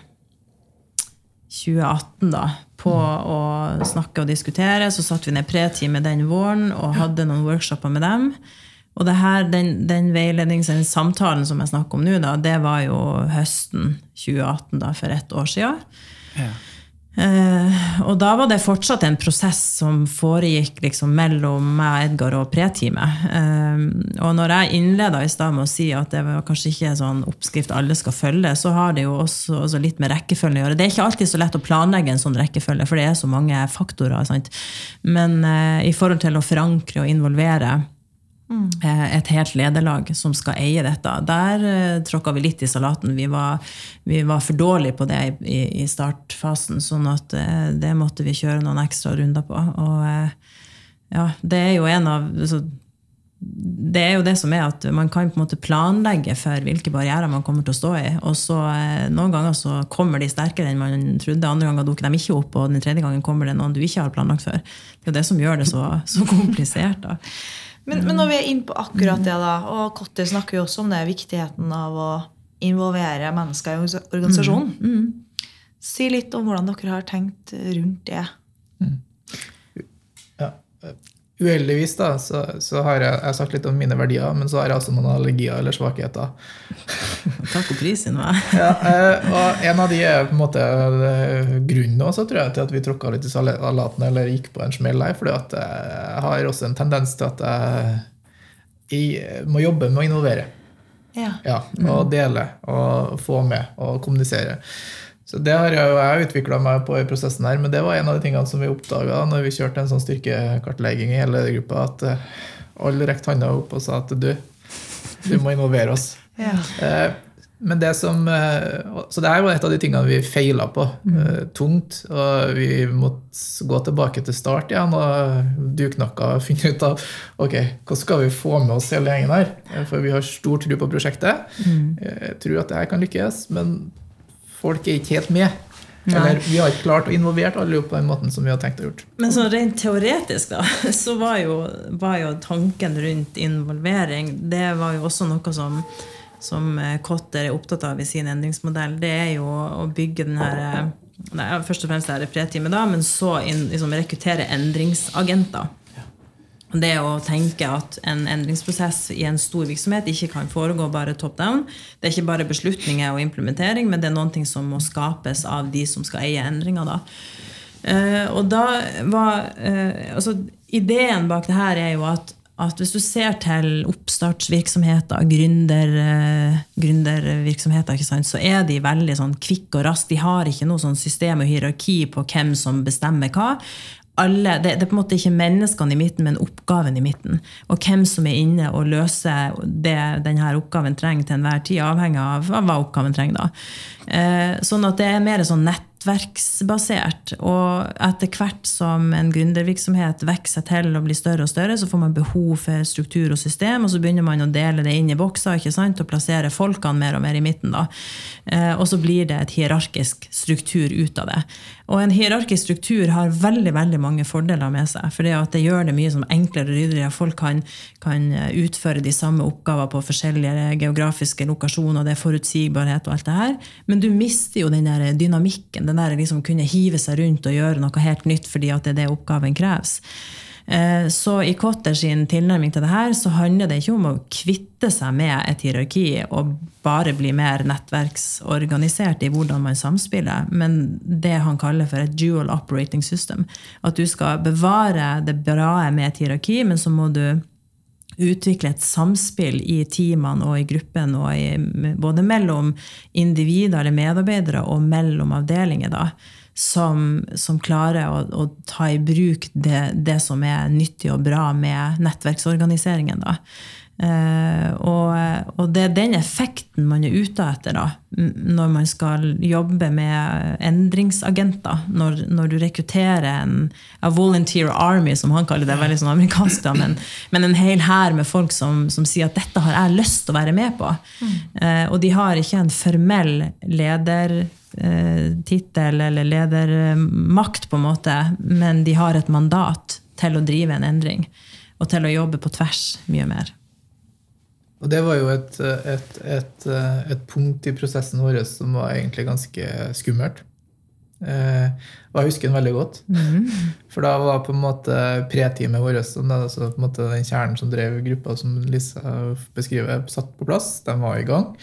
2018 da, på mm. å snakke og diskutere. Så satte vi ned pre-teamet den våren og hadde noen workshoper med dem. Og det her, den, den veilednings- den samtalen som jeg snakker om nå, da, det var jo høsten 2018, da, for ett år siden. Ja. Eh, og da var det fortsatt en prosess som foregikk liksom, mellom meg, Edgar og pre-teamet. Eh, og når jeg innleda i stad med å si at det var kanskje ikke en sånn oppskrift alle skal følge, så har det jo også, også litt med rekkefølgen å gjøre. Det er ikke alltid så lett å planlegge en sånn rekkefølge, for det er så mange faktorer. Sant? Men uh, i forhold til å forankre og involvere Mm. Et helt lederlag som skal eie dette. Der uh, tråkka vi litt i salaten. Vi var, vi var for dårlige på det i, i startfasen, sånn at uh, det måtte vi kjøre noen ekstra runder på. Og uh, ja, det er jo en av så, det er jo det som er at man kan på en måte planlegge for hvilke barrierer man kommer til å stå i. Og så eh, Noen ganger så kommer de sterkere enn man trodde, andre ganger dukker de ikke opp, og den tredje gangen kommer det noen du ikke har planlagt for. Det er jo det som gjør det så, så komplisert. da. Men, men når vi er inne på akkurat det, da, og Kotter snakker jo også om det, viktigheten av å involvere mennesker i orga- organisasjonen. Si litt om hvordan dere har tenkt rundt det. Ja. Uheldigvis da, så, så har jeg, jeg har sagt litt om mine verdier, men så har jeg også noen allergier eller svakheter. Takk og pris, nå. Ja, eh, og en av de er på en måte eh, grunnen også, tror jeg, til at vi tråkka litt i salaten eller gikk på en smell her. For jeg har også en tendens til at jeg, jeg må jobbe med å involvere. Ja. Ja, og dele og få med og kommunisere. Så det har jeg, jeg utvikla meg på i prosessen her, men det var en av de tingene som vi oppdaga når vi kjørte en sånn styrkekartlegging i hele gruppa, at eh, alle rekte handa opp og sa at du, du må involvere oss. Ja. Eh, Men det som, eh, så det her var et av de tingene vi feila på mm. tungt. Og vi måtte gå tilbake til start igjen og duknakka og finne ut av ok, hvordan skal vi få med oss hele gjengen her. For vi har stor tro på prosjektet. Mm. Jeg tror at det her kan lykkes, men folk er ikke helt med. Eller vi har ikke klart å involvere alle på den måten som vi har tenkt å gjøre. Men sånn rent teoretisk, da, så var jo, var jo tanken rundt involvering Det var jo også noe som, som eh, Kotter er opptatt av i sin endringsmodell. Det er jo å bygge den her eh, Først og fremst er det pre-teamet, da, men så inn, liksom, rekruttere endringsagenter. Det å tenke at en endringsprosess i en stor virksomhet ikke kan foregå bare top down. Det er ikke bare beslutninger og implementering, men det er ting som må skapes av de som skal eie endringer. Da. Eh, og da var eh, altså, Ideen bak det her er jo at, at hvis du ser til oppstartsvirksomheter, gründer, eh, gründervirksomheter, så er de veldig sånn kvikk og rask. De har ikke noe sånn system og hierarki på hvem som bestemmer hva alle, det, det er på en måte ikke menneskene i midten, men oppgaven i midten. Og hvem som er inne og løser det denne oppgaven trenger til enhver tid, avhengig av hva oppgaven trenger. da. Eh, sånn at det er mer sånn nettverksbasert. Og etter hvert som en gründervirksomhet vokser seg til og blir større og større, så får man behov for struktur og system, og så begynner man å dele det inn i bokser ikke sant? og plassere folkene mer og mer i midten. da. Eh, og så blir det et hierarkisk struktur ut av det. Og en hierarkisk struktur har veldig veldig mange fordeler med seg. For det, gjør det mye som enklere og ryddigere. Folk kan, kan utføre de samme oppgaver på forskjellige geografiske lokasjoner. Det er forutsigbarhet og alt det her. Men du mister jo den der dynamikken. Den der liksom kunne hive seg rundt og gjøre noe helt nytt fordi at det er det oppgaven kreves. Eh, Så i Kotter sin tilnærming til det her, så handler det ikke om å kvitte seg med et hierarki og bare bli mer nettverksorganisert i hvordan man samspiller, men det han kaller for et dual operating system. At du skal bevare det bra med et hierarki, men så må du utvikle et samspill i teamene og i gruppen, både mellom individer eller medarbeidere og mellom avdelinger. da, som, som klarer å, å ta i bruk det, det som er nyttig og bra med nettverksorganiseringen. Da. Eh, og, og det er den effekten man er ute etter da, når man skal jobbe med endringsagenter. Når, når du rekrutterer en a volunteer army, som han kaller det, veldig sånn amerikansk, da, men, men en hel hær med folk som, som sier at dette har jeg lyst til å være med på. Eh, og de har ikke en formell ledertittel eller ledermakt, på en måte, men de har et mandat til å drive en endring. Og til å jobbe på tvers mye mer. Og det var jo et, et, et, et punkt i prosessen vår som var egentlig ganske skummelt. Eh, og jeg husker den veldig godt. For da var på en måte pre-teamet vårt, altså på en måte den kjernen som drev gruppa, som Lisa beskriver, satt på plass. De var i gang.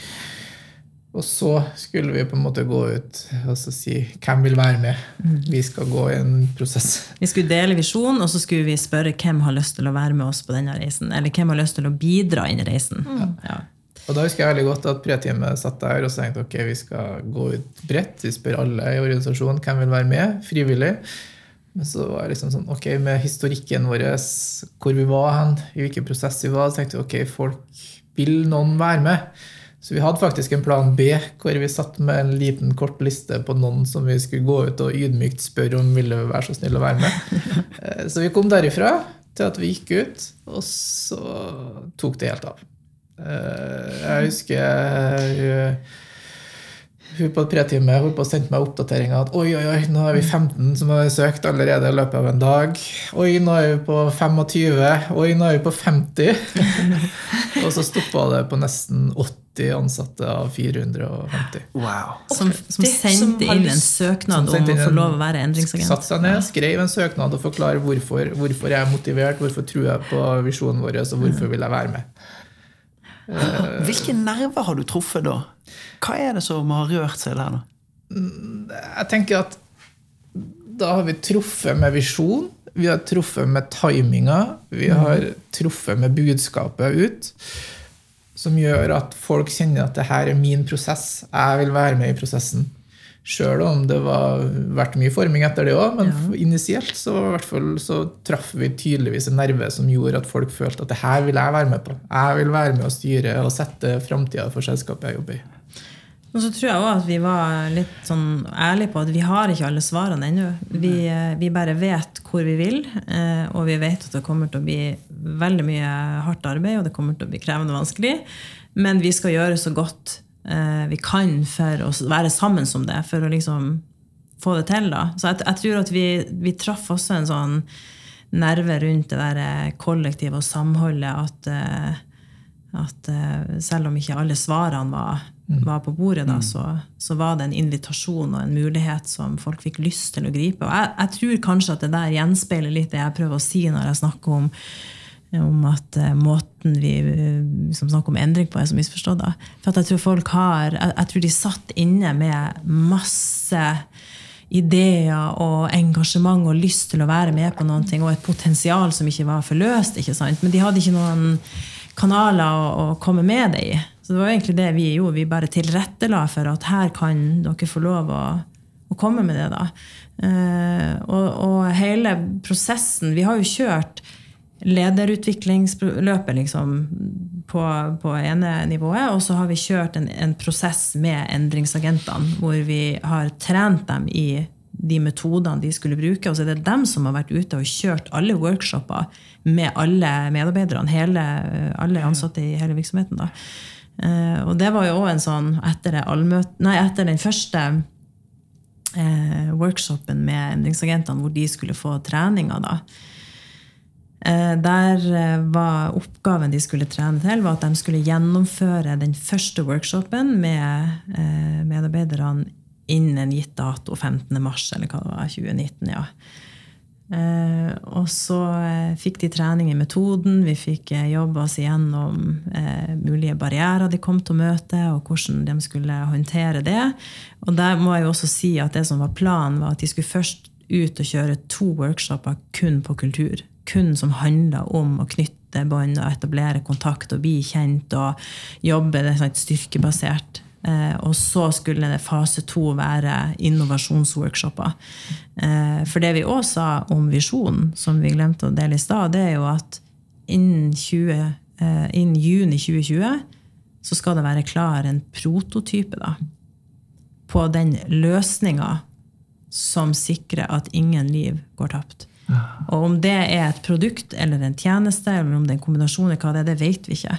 Og så skulle vi på en måte gå ut og så si hvem vil være med. Vi skal gå i en prosess. Vi skulle dele visjonen, og så skulle vi spørre hvem har lyst til å være med oss på denne reisen. Eller hvem har lyst til å bidra inn i reisen. Ja. Og da husker jeg veldig godt at pre-teamet satt der og tenkte ok, vi skal gå ut bredt. Vi spør alle i organisasjonen hvem vil være med, frivillig. Men så var det liksom sånn, ok, med historikken vår, hvor vi var hen, i hvilken prosess vi var, så tenkte vi ok, folk vil noen være med. Så vi hadde faktisk en plan B, hvor vi satt med en liten kort liste på noen som vi skulle gå ut og ydmykt spørre om ville være så snill å være med. Eh, Så vi kom derifra til at vi gikk ut, og så tok det helt av. Eh, Jeg husker hun, hun på et pretime holdt på å sende meg oppdateringer at oi, oi, oi, nå er vi 15 som har søkt allerede i løpet av en dag. Oi, nå er vi på 25. Oi, nå er vi på 50. og så stoppa det på nesten 80 ansatte av 450. Wow. Som, som sendte inn en søknad om å få lov å være endringsagent. Satt seg ned, skrev en søknad og forklare hvorfor, hvorfor jeg er motivert, hvorfor tror jeg på visjonen vår, og hvorfor vil jeg være med. Hvilke nerver har du truffet da? Hva er det som har rørt seg der? nå? Jeg tenker at da har vi truffet med visjon, vi har truffet med timinga, vi har truffet med budskapet ut, som gjør at folk kjenner at det her er min prosess, jeg vil være med i prosessen. Sjøl om det var vært mye forming etter det òg, men initielt så, fall, så traff vi tydeligvis en nerve som gjorde at folk følte at det her vil jeg være med på. Jeg vil være med å styre og sette framtida for selskapet jeg jobber i. Og så tror jeg også at vi var litt sånn ærlige på at vi har ikke alle svarene ennå. Vi, eh, vi bare vet hvor vi vil, eh, og vi vet at det kommer til å bli veldig mye hardt arbeid, og det kommer til å bli krevende og vanskelig. Men vi skal gjøre så godt eh, vi kan for å være sammen som det, for å liksom få det til. da. Så jeg, jeg tror at vi, vi traff også en sånn nerve rundt det der kollektivet og samholdet at at selv om ikke alle svarene var, var på bordet, da, så, så var det en invitasjon og en mulighet som folk fikk lyst til å gripe. Og jeg, jeg tror kanskje at det der gjenspeiler litt det jeg prøver å si når jeg snakker om, om at eh, måten vi eh, som snakker om endring på, er så misforstått. Da. For jeg tror folk har jeg, jeg tror de satt inne med masse ideer og engasjement og lyst til å være med på noe, og et potensial som ikke var forløst. ikke sant? Men de hadde ikke noen kanaler å, å komme med det i. Så det var egentlig det vi gjorde. Vi bare tilrettela for at her kan dere få lov å, å komme med det. da. Uh, og, og hele prosessen Vi har jo kjørt lederutviklingsløpet liksom, på, på ene nivået, og så har vi kjørt en, en prosess med endringsagentene, hvor vi har trent dem i de metodene de skulle bruke. Og så er det dem som har vært ute og kjørt alle workshoper med alle medarbeiderne, alle ansatte i hele virksomheten. Da. Eh, og det var jo òg en sånn etter, nei, etter den første eh, workshopen med endringsagentene, hvor de skulle få treninga, da. Eh, Der eh, var oppgaven de skulle trene til, var at de skulle gjennomføre den første workshopen med eh, medarbeiderne innen en gitt dato, 15. mars, eller hva det var, 2019. ja. Eh, og så eh, fikk de trening i metoden, vi fikk eh, jobbe oss igjennom eh, mulige barrierer de kom til å møte, og hvordan de skulle håndtere det. Og der må jeg jo også si at det som var planen, var at de skulle først ut og kjøre to workshoper kun på kultur. Kun som handla om å knytte bånd og etablere kontakt og bli kjent og jobbe det sånn styrkebasert. Eh, og så skulle det fase to være innovasjonsworkshoper. Eh, for det vi òg sa om visjonen, som vi glemte å dele i stad, det er jo at innen, 20, eh, innen juni 2020 så skal det være klar en prototype da, på den løsninga som sikrer at ingen liv går tapt. Og om det er et produkt eller en tjeneste, eller om det er en kombinasjon, hva det er, det vet vi ikke.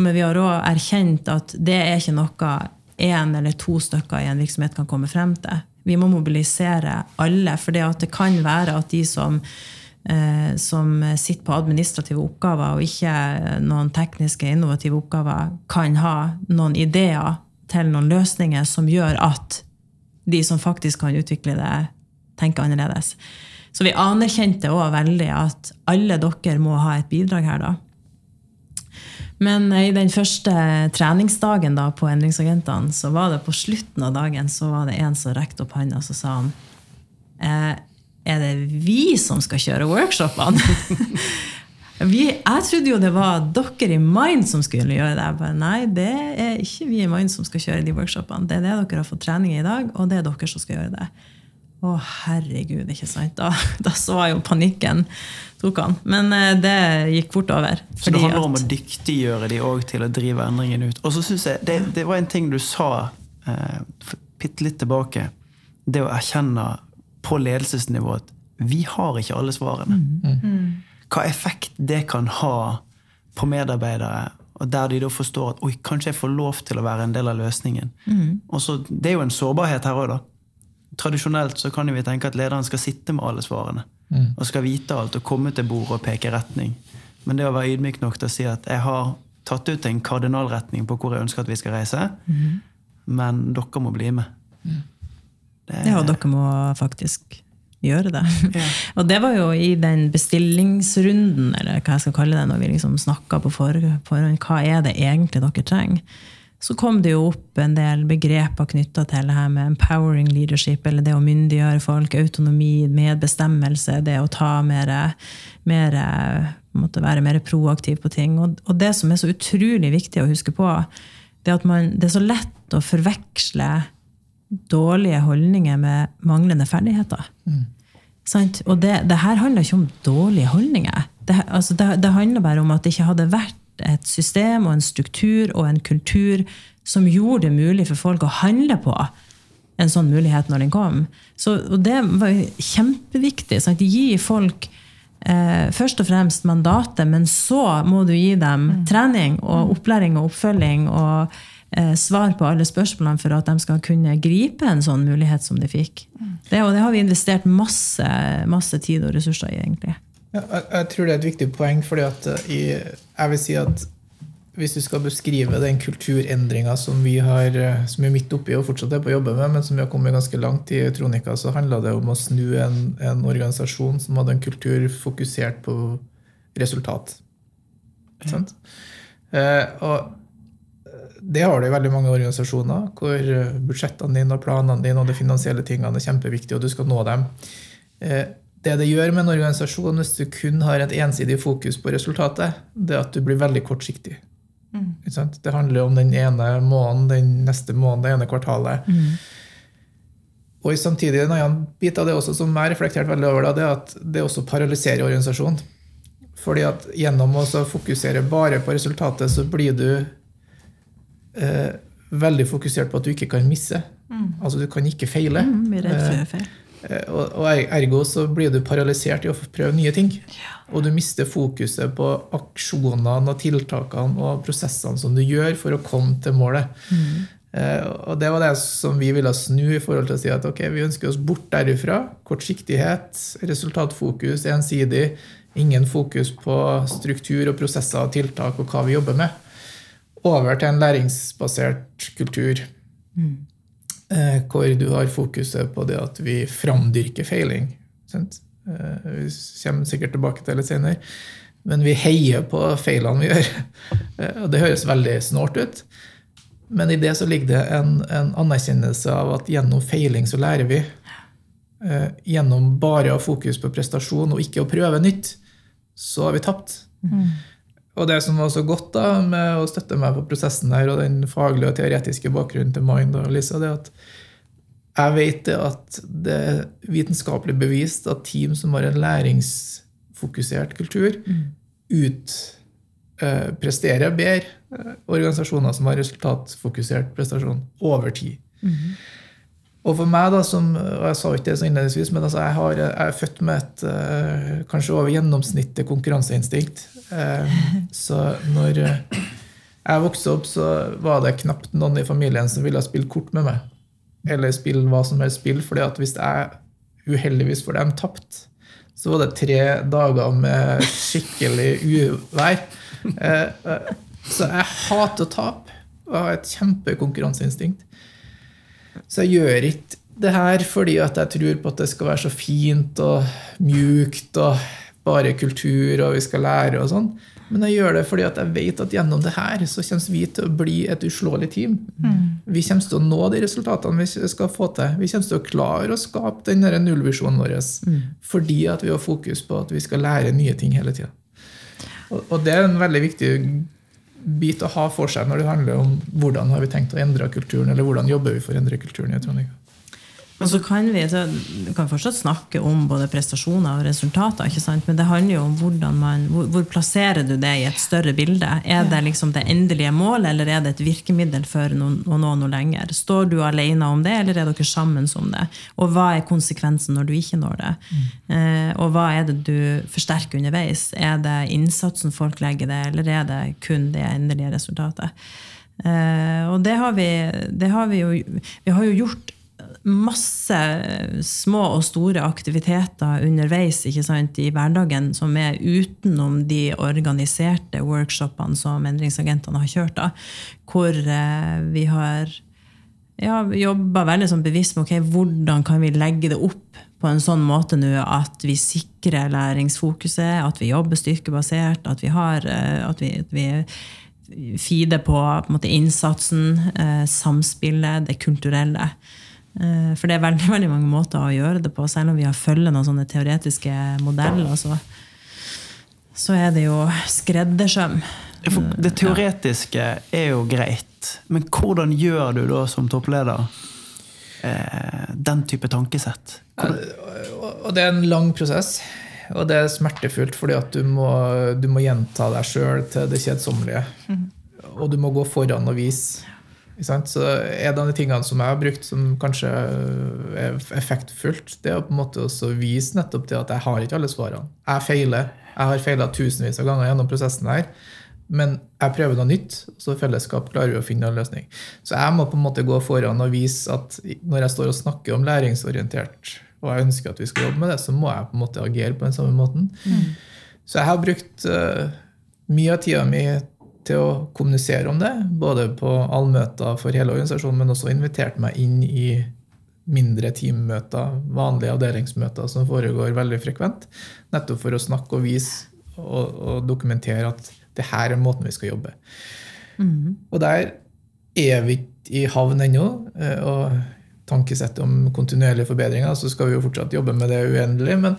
Men vi har òg erkjent at det er ikke noe én eller to stykker i en virksomhet kan komme frem til. Vi må mobilisere alle. For det, det kan være at de som, eh, som sitter på administrative oppgaver og ikke noen tekniske, innovative oppgaver, kan ha noen ideer til noen løsninger som gjør at de som faktisk kan utvikle det, tenker annerledes. Så vi anerkjente òg veldig at alle dere må ha et bidrag her, da. Men i den første treningsdagen da på Endringsagentene, så var det på slutten av dagen så var det en som rekte opp hånda og sa han eh, Er det vi som skal kjøre workshopene? vi, jeg trodde jo det var dere i Mind som skulle gjøre det. Jeg bare, Nei, det er ikke vi i Mind som skal kjøre de workshopene. Det er det dere har fått trening i i dag, og det er dere som skal gjøre det. Å, herregud, ikke sant? Da, da så jeg jo panikken tok han. Men eh, det gikk fort over. Så det handler om at- å dyktiggjøre de òg til å drive endringen ut. Og så synes jeg, det, det var en ting du sa eh, bitte litt tilbake. Det å erkjenne på ledelsesnivå at vi har ikke alle svarene. hva effekt det kan ha på medarbeidere. Og der de da forstår at oi, kanskje jeg får lov til å være en del av løsningen. Og så, Det er jo en sårbarhet her òg, da. Tradisjonelt så kan vi tenke at lederen skal sitte med alle svarene. Og skal vite alt og komme til bordet og peke retning. Men det å være ydmyk nok til å si at jeg har tatt ut en kardinalretning på hvor jeg ønsker at vi skal reise, men dere må bli med. Det, Ja, og dere må faktisk gjøre det. Ja. Og det var jo i den bestillingsrunden, eller hva jeg skal kalle det, når vi liksom snakka på forhånd, hva er det egentlig dere trenger? Så kom det jo opp en del begreper knytta til det her med empowering leadership, eller det å myndiggjøre folk, autonomi, medbestemmelse, det å ta mer, mer måtte være mer proaktiv på ting. Og, og det som er så utrolig viktig å huske på, det er at man, det er så lett å forveksle dårlige holdninger med manglende ferdigheter. Sant? Og det, det her handler ikke om dårlige holdninger. Det, altså det, det handler bare om at det ikke hadde vært et system og en struktur og en kultur som gjorde det mulig for folk å handle på en sånn mulighet når den kom. Så, og det var kjempeviktig. Sant? Gi folk eh, først og fremst mandatet, men så må du gi dem trening og opplæring og oppfølging og eh, svar på alle spørsmålene for at de skal kunne gripe en sånn mulighet som de fikk. Det, og det har vi investert masse, masse tid og ressurser i, egentlig. Ja, jeg, jeg tror det er et viktig poeng, fordi at eh, i, jeg vil si at hvis du skal beskrive den kulturendringa som vi har, eh, som er midt oppi og fortsatt er på å jobbe med, men som vi har kommet ganske langt i Tronika, så handla det om å snu en, en organisasjon som hadde en kultur fokusert på resultat. Sant? Eh, og det har du i veldig mange organisasjoner, hvor eh, budsjettene dine og planene dine og de finansielle tingene er kjempeviktige, og du skal nå dem. Eh, det det gjør med en organisasjon hvis du kun har et ensidig fokus på resultatet, det er at du blir veldig kortsiktig. Ikke sant? Det handler om den ene måneden, den neste måneden, det ene kvartalet. Og i samtidig en annen bit av det også som jeg reflekterte reflektert veldig over, da, det er at det også paralyserer organisasjonen. Fordi at gjennom å fokusere bare på resultatet, så blir du eh, veldig fokusert på at du ikke kan misse. Altså du kan ikke feile. Mm, redd for gjøre feil. Eh, Og, og er- ergo så blir du paralysert i å prøve nye ting. Og du mister fokuset på aksjonene og tiltakene og prosessene som du gjør for å komme til målet. Mm. og det var det som vi ville snu i forhold til å si at ok, vi ønsker oss bort derifra. Kortsiktighet, resultatfokus, ensidig. Ingen fokus på struktur og prosesser og tiltak og hva vi jobber med. Over til en læringsbasert kultur. Eh, hvor du har fokuset på det at vi framdyrker feiling. Sant? Eh, vi kommer sikkert tilbake til det litt senere. Men vi heier på feilene vi gjør. Eh, og det høres veldig snålt ut. Men i det så ligger det en, en anerkjennelse av at gjennom feiling så lærer vi. Eh, gjennom bare å ha fokus på prestasjon og ikke å prøve nytt, så har vi tapt. Og det som var så godt da med å støtte meg på prosessen her, og den faglige og teoretiske bakgrunnen til Mind og Lisa, det er at jeg vet at det er vitenskapelig bevist at team som har en læringsfokusert kultur, utpresterer eh, bedre eh, organisasjoner som har resultatfokusert prestasjon over tid. Og for meg, da, som, jeg sa ikke det så innledningsvis, men altså, jeg, har, jeg er født med et uh, kanskje over gjennomsnittet konkurranseinstinkt. Uh, så når jeg vokste opp, så var det knapt noen i familien som ville spille kort med meg. Eller spille hva som helst spill, fordi at hvis jeg uheldigvis for dem tapte, så var det tre dager med skikkelig uvær. Uh, så jeg hater å tape. Og har et kjempekonkurranseinstinkt. Så jeg gjør ikke det her fordi at jeg tror på at det skal være så fint og mjukt og bare kultur og vi skal lære og sånn. Men jeg gjør det fordi at jeg vet at gjennom det her så kommer vi til å bli et uslåelig team. Vi kommer til å nå de resultatene vi skal få til. Vi kommer til å klare å skape den nullvisjonen vår fordi at vi har fokus på at vi skal lære nye ting hele tida. Og, og det er en veldig viktig bit å ha for seg når det handler om hvordan har vi tenkt å endre kulturen, eller hvordan jobber vi for å endre kulturen i Trondheim. Og så kan vi, så, vi kan fortsatt snakke om både prestasjoner og resultater, men det handler jo om hvordan man, hvor, hvor plasserer du det i et større bilde. Er det liksom det endelige målet, eller er det et virkemiddel for å nå noe lenger? Står du alene om det, eller er dere sammen om det? Og hva er konsekvensen når du ikke når det? Mm. Eh, og hva er det du forsterker underveis? Er det innsatsen folk legger det, eller er det kun det endelige resultatet? Eh, og det har vi, det har vi jo Vi har jo gjort masse små og store aktiviteter underveis sant, i hverdagen som er utenom de organiserte workshopene som endringsagentene har kjørt. Da, hvor eh, vi har ja, jobba veldig sånn bevisst med okay, hvordan kan vi legge det opp på en sånn måte nå at vi sikrer læringsfokuset, at vi jobber styrkebasert, at vi, har, eh, at vi, at vi feeder på, på måte, innsatsen, eh, samspillet, det kulturelle. Eh, for det er veldig, veldig mange måter å gjøre det på. Selv om vi har følger noen sånne teoretiske modeller, så, så er det jo skreddersøm. Det teoretiske er jo greit, men hvordan gjør du da som toppleder eh, den type tankesett? Og det er en lang prosess. Og det er smertefullt, fordi at du må, du må gjenta deg sjøl til det kjedsommelige. Mm. Og du må gå foran og vise. Så En av de tingene som jeg har brukt som kanskje er effektfullt, det er å på en måte også vise nettopp det at jeg har ikke alle svarene. Jeg feiler. Jeg har feila tusenvis av ganger gjennom prosessen her. Men jeg prøver noe nytt, så i fellesskap klarer vi å finne en løsning. Så jeg må på en måte gå foran og vise at når jeg står og snakker om læringsorientert, og jeg ønsker at vi skal jobbe med det, så må jeg på en måte agere på den samme måten. Mm. Så jeg har brukt uh, mye av tida mi til å kommunisere om det, både på allmøter for hele organisasjonen, men også invitert meg inn i mindre teammøter, vanlige avdelingsmøter som foregår veldig frekvent, nettopp for å snakke og vise og, og dokumentere at det her er måten vi skal jobbe. Mm. Og der er vi ikke i havn ennå. Eh, og tankesettet om kontinuerlige forbedringer, så skal vi jo fortsatt jobbe med det uendelig. Men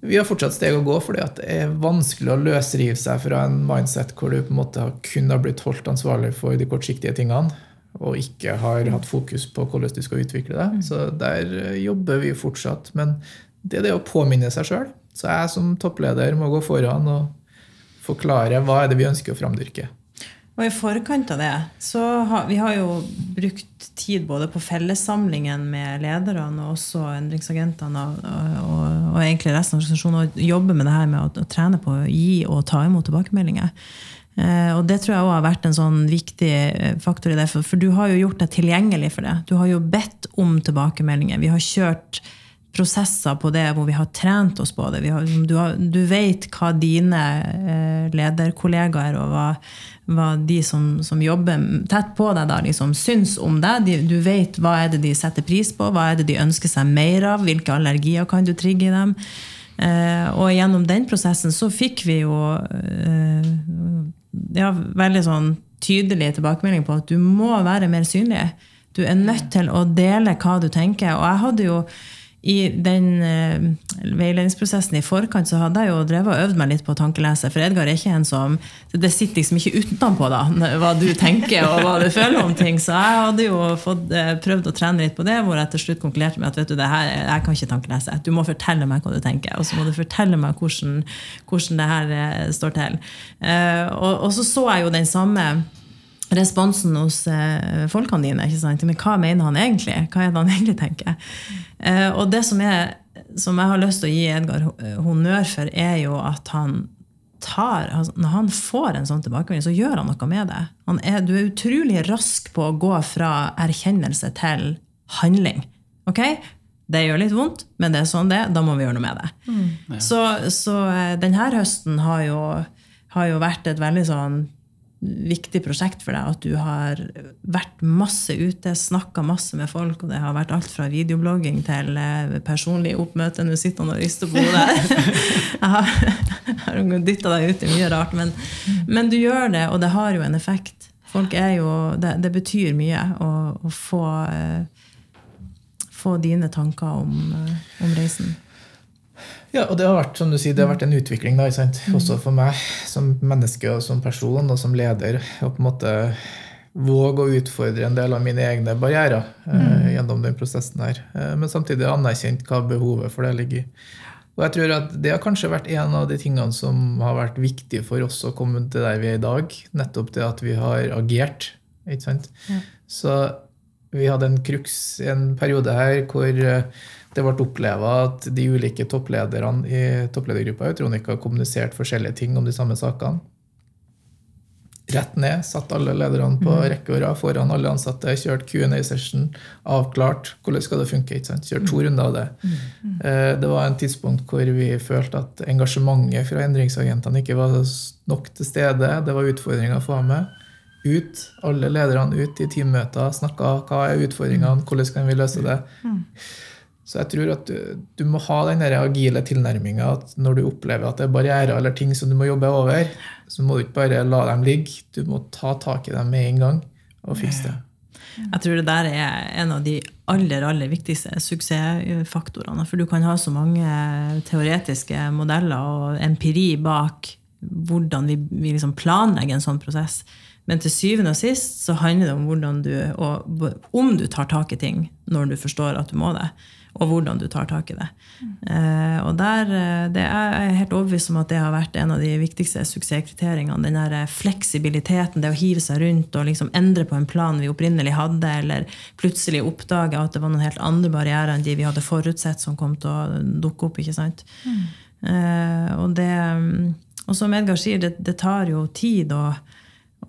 vi har fortsatt steg å gå, fordi det er vanskelig å løsrive seg fra en mindset hvor du på en måte kun har blitt holdt ansvarlig for de kortsiktige tingene, og ikke har hatt fokus på hvordan du skal utvikle det. Mm. Så der eh, jobber vi fortsatt. Men det er det å påminne seg sjøl. Så jeg som toppleder må gå foran og forklare hva er det vi ønsker å framdyrke. Og i forkant av det så har vi har jo brukt tid både på fellessamlingen med lederne og også endringsagentene og, og, og egentlig resten av organisasjonen og jobbe med det her med å, å, trene på å gi og ta imot tilbakemeldinger. Eh, og det tror jeg også har vært en sånn viktig eh, faktor i det, for, for du har jo gjort deg tilgjengelig for det. Du har jo bedt om tilbakemeldinger. Vi har kjørt prosesser på det hvor vi har trent oss på det. Har, du, har, du, vet hva dine eh, lederkollegaer og hva, hva de som, som, jobber tett på deg, da, liksom, syns om deg. De, du vet hva er det de setter pris på, hva er det de ønsker seg mer av, hvilke allergier kan du trigge i dem. Eh, og gjennom den prosessen så fikk vi jo eh, ja, veldig sånn tydelig tilbakemelding på at du må være mer synlig. Du er nødt til å dele hva du tenker. Og jeg hadde jo i den uh, veiledningsprosessen i forkant så hadde jeg jo drevet og øvd meg litt på å tankelese. For Edgar er ikke en som Det sitter liksom ikke utenpå da, hva du tenker og hva du føler om ting. Så jeg hadde jo fått, uh, prøvd å trene litt på det, hvor jeg til slutt konkluderte med at vet du, det her, jeg kan ikke tankelese. Du må fortelle meg hva du tenker, og så må du fortelle meg hvordan, hvordan det her uh, står til. Og, og, så så jeg jo den samme responsen hos eh, folkene dine. ikke sant? Men hva mener han egentlig? Hva er det han egentlig tenker? Eh, og det som, er, som jeg har lyst til å gi Edgar eh, honnør for, er jo at han tar altså, Når han får en sånn tilbakemelding, så gjør han noe med det. Er, du er utrolig rask på å gå fra erkjennelse til handling. ok? Det gjør litt vondt, men det er sånn det Da må vi gjøre noe med det. Mm. Ja. Så, så denne høsten har jo, har jo vært et veldig sånn viktig prosjekt for deg. At du har vært masse ute, snakka masse med folk. Og det har vært alt fra videoblogging til eh, personlig oppmøte. Nå sitter han og rister på hodet. Jeg har, har dytta deg ut i mye rart. Men, men, du gjør det, og det har jo en effekt. Folk er jo, det, det betyr mye å, å få, eh, få, dine tanker om, eh, om reisen. Ja, og det har vært som du sier, det har vært en utvikling da, mm. også for meg som menneske og som person og som leder. Å på en måte våge å utfordre en del av mine egne barrierer eh, mm. gjennom den prosessen her. Eh, men samtidig anerkjent hva behovet for det ligger i. Og jeg tror at Det har kanskje vært en av de tingene som har vært viktig for oss å komme til der vi er i dag. Nettopp det at vi har agert. ikke sant? Ja. Så vi hadde en crux en periode her hvor eh, det ble oppleva at de ulike topplederne i toppledergruppa i Tronika kommuniserte forskjellige ting om de samme sakene. Rett ned, satt alle lederne på rekke og rad foran alle ansatte, kjørt Q&A-session, avklart hvordan skal det funke. ikke sant? Kjørt to runder av det. Eh, Det var en tidspunkt hvor vi følte at engasjementet fra endringsagentene ikke var nok til stede. Det var utfordringer å få med. Ut, alle lederne ut i teammøter, snakka hva er utfordringene, hvordan kan vi løse det. Så jeg tror at du, du må ha den der agile tilnærminga at når du opplever at det er barrierer eller ting som du må jobbe over, så må du ikke bare la dem ligge. Du må ta tak i dem med en gang og fikse det. Jeg tror det der er en av de aller aller viktigste suksessfaktorene. For du kan ha så mange teoretiske modeller og empiri bak hvordan vi, vi liksom planlegger en sånn prosess. Men til syvende og sist så handler det om du, og om du tar tak i ting når du forstår at du må det. Og hvordan du tar tak i det. Mm. og der, eh, det er jeg helt overbevist om at det har vært en av de viktigste suksesskriteriene. Den der eh, fleksibiliteten, det å hive seg rundt og liksom endre på en plan vi opprinnelig hadde, eller plutselig oppdage at det var noen helt andre barrierer enn de vi hadde forutsett som kom til å dukke opp. ikke sant? Mm. og, det, og som Edgar sier, det, det tar jo tid å,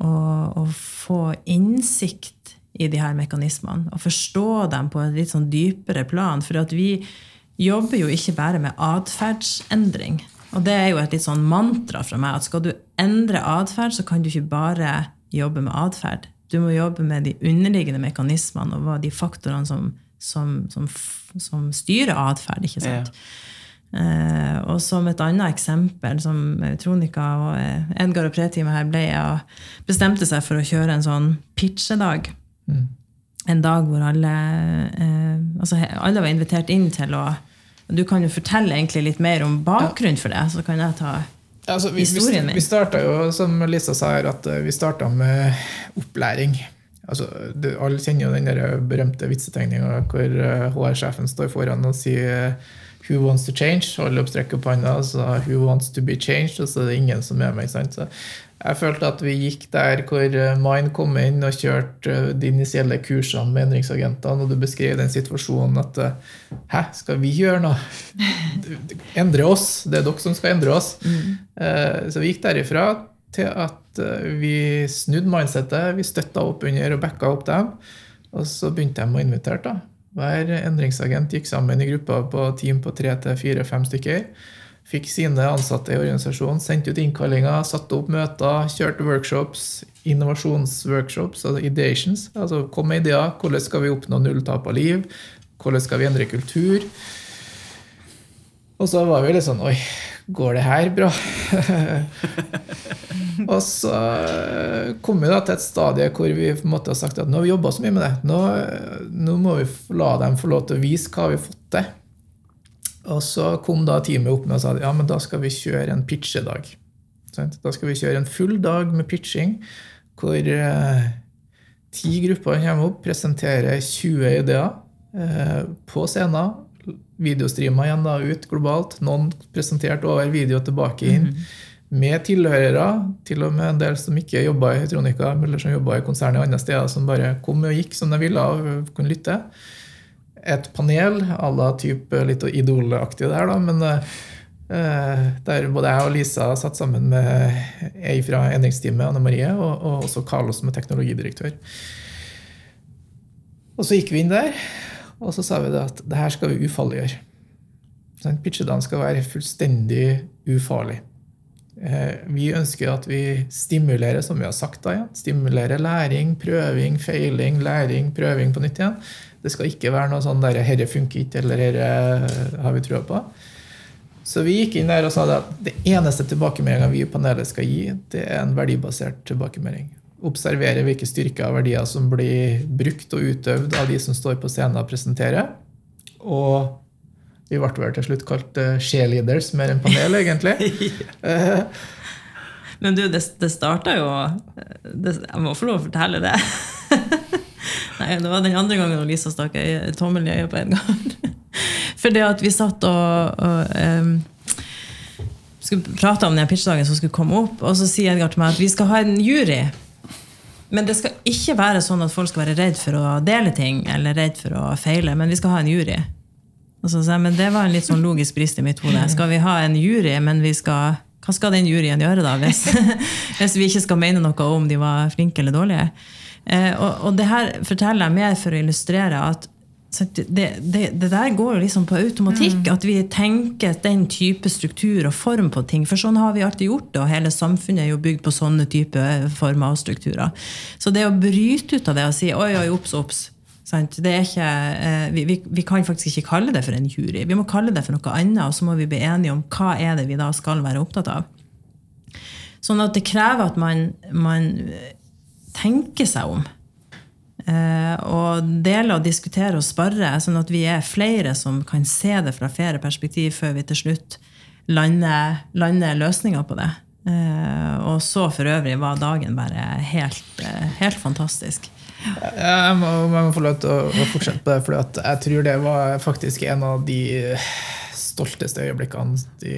å, å få innsikt i de her mekanismene. Og forstå dem på et litt sånn dypere plan. For at vi jobber jo ikke bare med atferdsendring. Og det er jo et litt sånn mantra fra meg at skal du endre atferd, så kan du ikke bare jobbe med atferd. Du må jobbe med de underliggende mekanismene og de faktorene som, som, som, som styrer atferd. ikke sant? Eh, og som et annet eksempel, som Tronika og eh, Edgar og Pretime her ble og bestemte seg for å kjøre en sånn pitchedag. En dag hvor alle eh, altså alle var invitert inn til å Du kan jo fortelle egentlig litt mer om bakgrunnen for det. Så kan jeg ta Altså, vi, Historien min. vi starta jo, som Lisa sa her, at eh, vi starta med opplæring. Altså, du, alle kjenner jo den der berømte vitsetegninga hvor eh, HR-sjefen står foran og sier eh, 'Who wants to change?' Alle oppstrekker opp hånda, og så 'Who wants to be changed?' Og så er det ingen som er med. sant? Så jeg følte at vi gikk der hvor Mine Mind kom inn og kjørte eh, de initielle kursene med endringsagentene, og du beskrev den situasjonen at eh, Hæ, skal vi gjøre noe? Endre oss. Det er dere som skal endre oss. Mm. Så vi gikk derifra til at eh, vi snudde mindsettet. Vi støtta opp under og backa opp dem. Og så begynte de å invitere. da. Hver endringsagent gikk sammen i grupper på team på tre til fire-fem stykker. Fikk sine ansatte i organisasjonen, sendte ut innkallinger, satte opp møter, kjørte workshops, innovasjonsworkshops, altså ideations. Altså kom med ideer. Hvordan skal vi oppnå null av liv? Hvordan skal vi endre kultur? Og så var vi litt sånn Oi, går det her bra? og så eh, kom vi da til et stadie hvor vi på en har sagt at nå har vi jobba så mye med det. Nå, nå må vi la dem få lov til å vise hva vi har fått til. Og så kom da teamet opp med og sa ja, men da skal vi kjøre en pitchedag. Da skal vi kjøre en full dag med pitching hvor eh, ti grupper kommer opp, presenterer 20 ideer eh, på scenen. Videostreamer igjen da ut globalt. Noen presentert over video tilbake inn. Med tilhørere, til og med en del som ikke jobba i Tronika, eller som jobba i konsernet andre steder, som bare kom og gikk som de ville og kunne lytte. Et panel à la type litt idolaktig der, da, men eh, der både jeg og Lisa satt sammen med ei fra endringsteamet, Anne Marie, og, og også Carlos som er teknologidirektør. Og så gikk vi inn der, og så sa vi det at det her skal vi ufarliggjøre. Sånn, skal være fullstendig ufarlig. Eh, Vi ønsker at vi stimulerer, som vi har sagt da igjen, stimulerer læring, prøving, feiling, læring, prøving på nytt igjen. Det skal ikke være noe sånn der 'herre funker ikke', eller 'herre har vi trua på'. Så vi gikk inn der og sa at det eneste tilbakemeldinga vi i panelet skal gi, det er en verdibasert tilbakemelding. Observere hvilke styrker og verdier som blir brukt og utøvd av de som står på scenen og presenterer. Og vi ble vel til slutt kalt eh, cheerleaders mer enn panel, egentlig. Eh, Men du, det, det starta jo det, Jeg må få lov å fortelle det. Det var den andre gangen Lisa stakk tommelen i øyet på en gang. For det at vi satt og, og um, skulle prate om den pitchdagen som skulle komme opp, og så sier Edgar til meg at vi skal ha en jury. Men det skal ikke være sånn at folk skal være redd for å dele ting eller redd for å feile, men vi skal ha en jury. Så men det var en litt sånn logisk brist i mitt hode. Skal vi ha en jury, men skal hva skal den juryen gjøre, da, hvis, hvis vi ikke skal mene noe om de var flinke eller dårlige? Eh, og, og det her forteller jeg mer for å illustrere at det, det, det der går jo liksom på automatikk. At vi tenker den type struktur og form på ting. For sånn har vi alltid gjort det, og hele samfunnet er jo bygd på sånne type former og strukturer. Så det å bryte ut av det og si oi, oi. Det er ikke, eh, vi, vi, vi kan faktisk ikke kalle det for en jury. Vi må kalle det for noe annet, og så må vi bli enige om hva er det vi da skal være opptatt av. Sånn at det krever at man, man tenker seg om. Eh, og dele og diskutere og sparre, sånn at vi er flere som kan se det fra flere perspektiv før vi til slutt lander, lander løsninger på det. Eh, og så for øvrig var dagen bare helt, eh, helt fantastisk. Jeg må, jeg må få lov til å fortsette på det, for jeg tror det var faktisk en av de stolteste øyeblikkene i,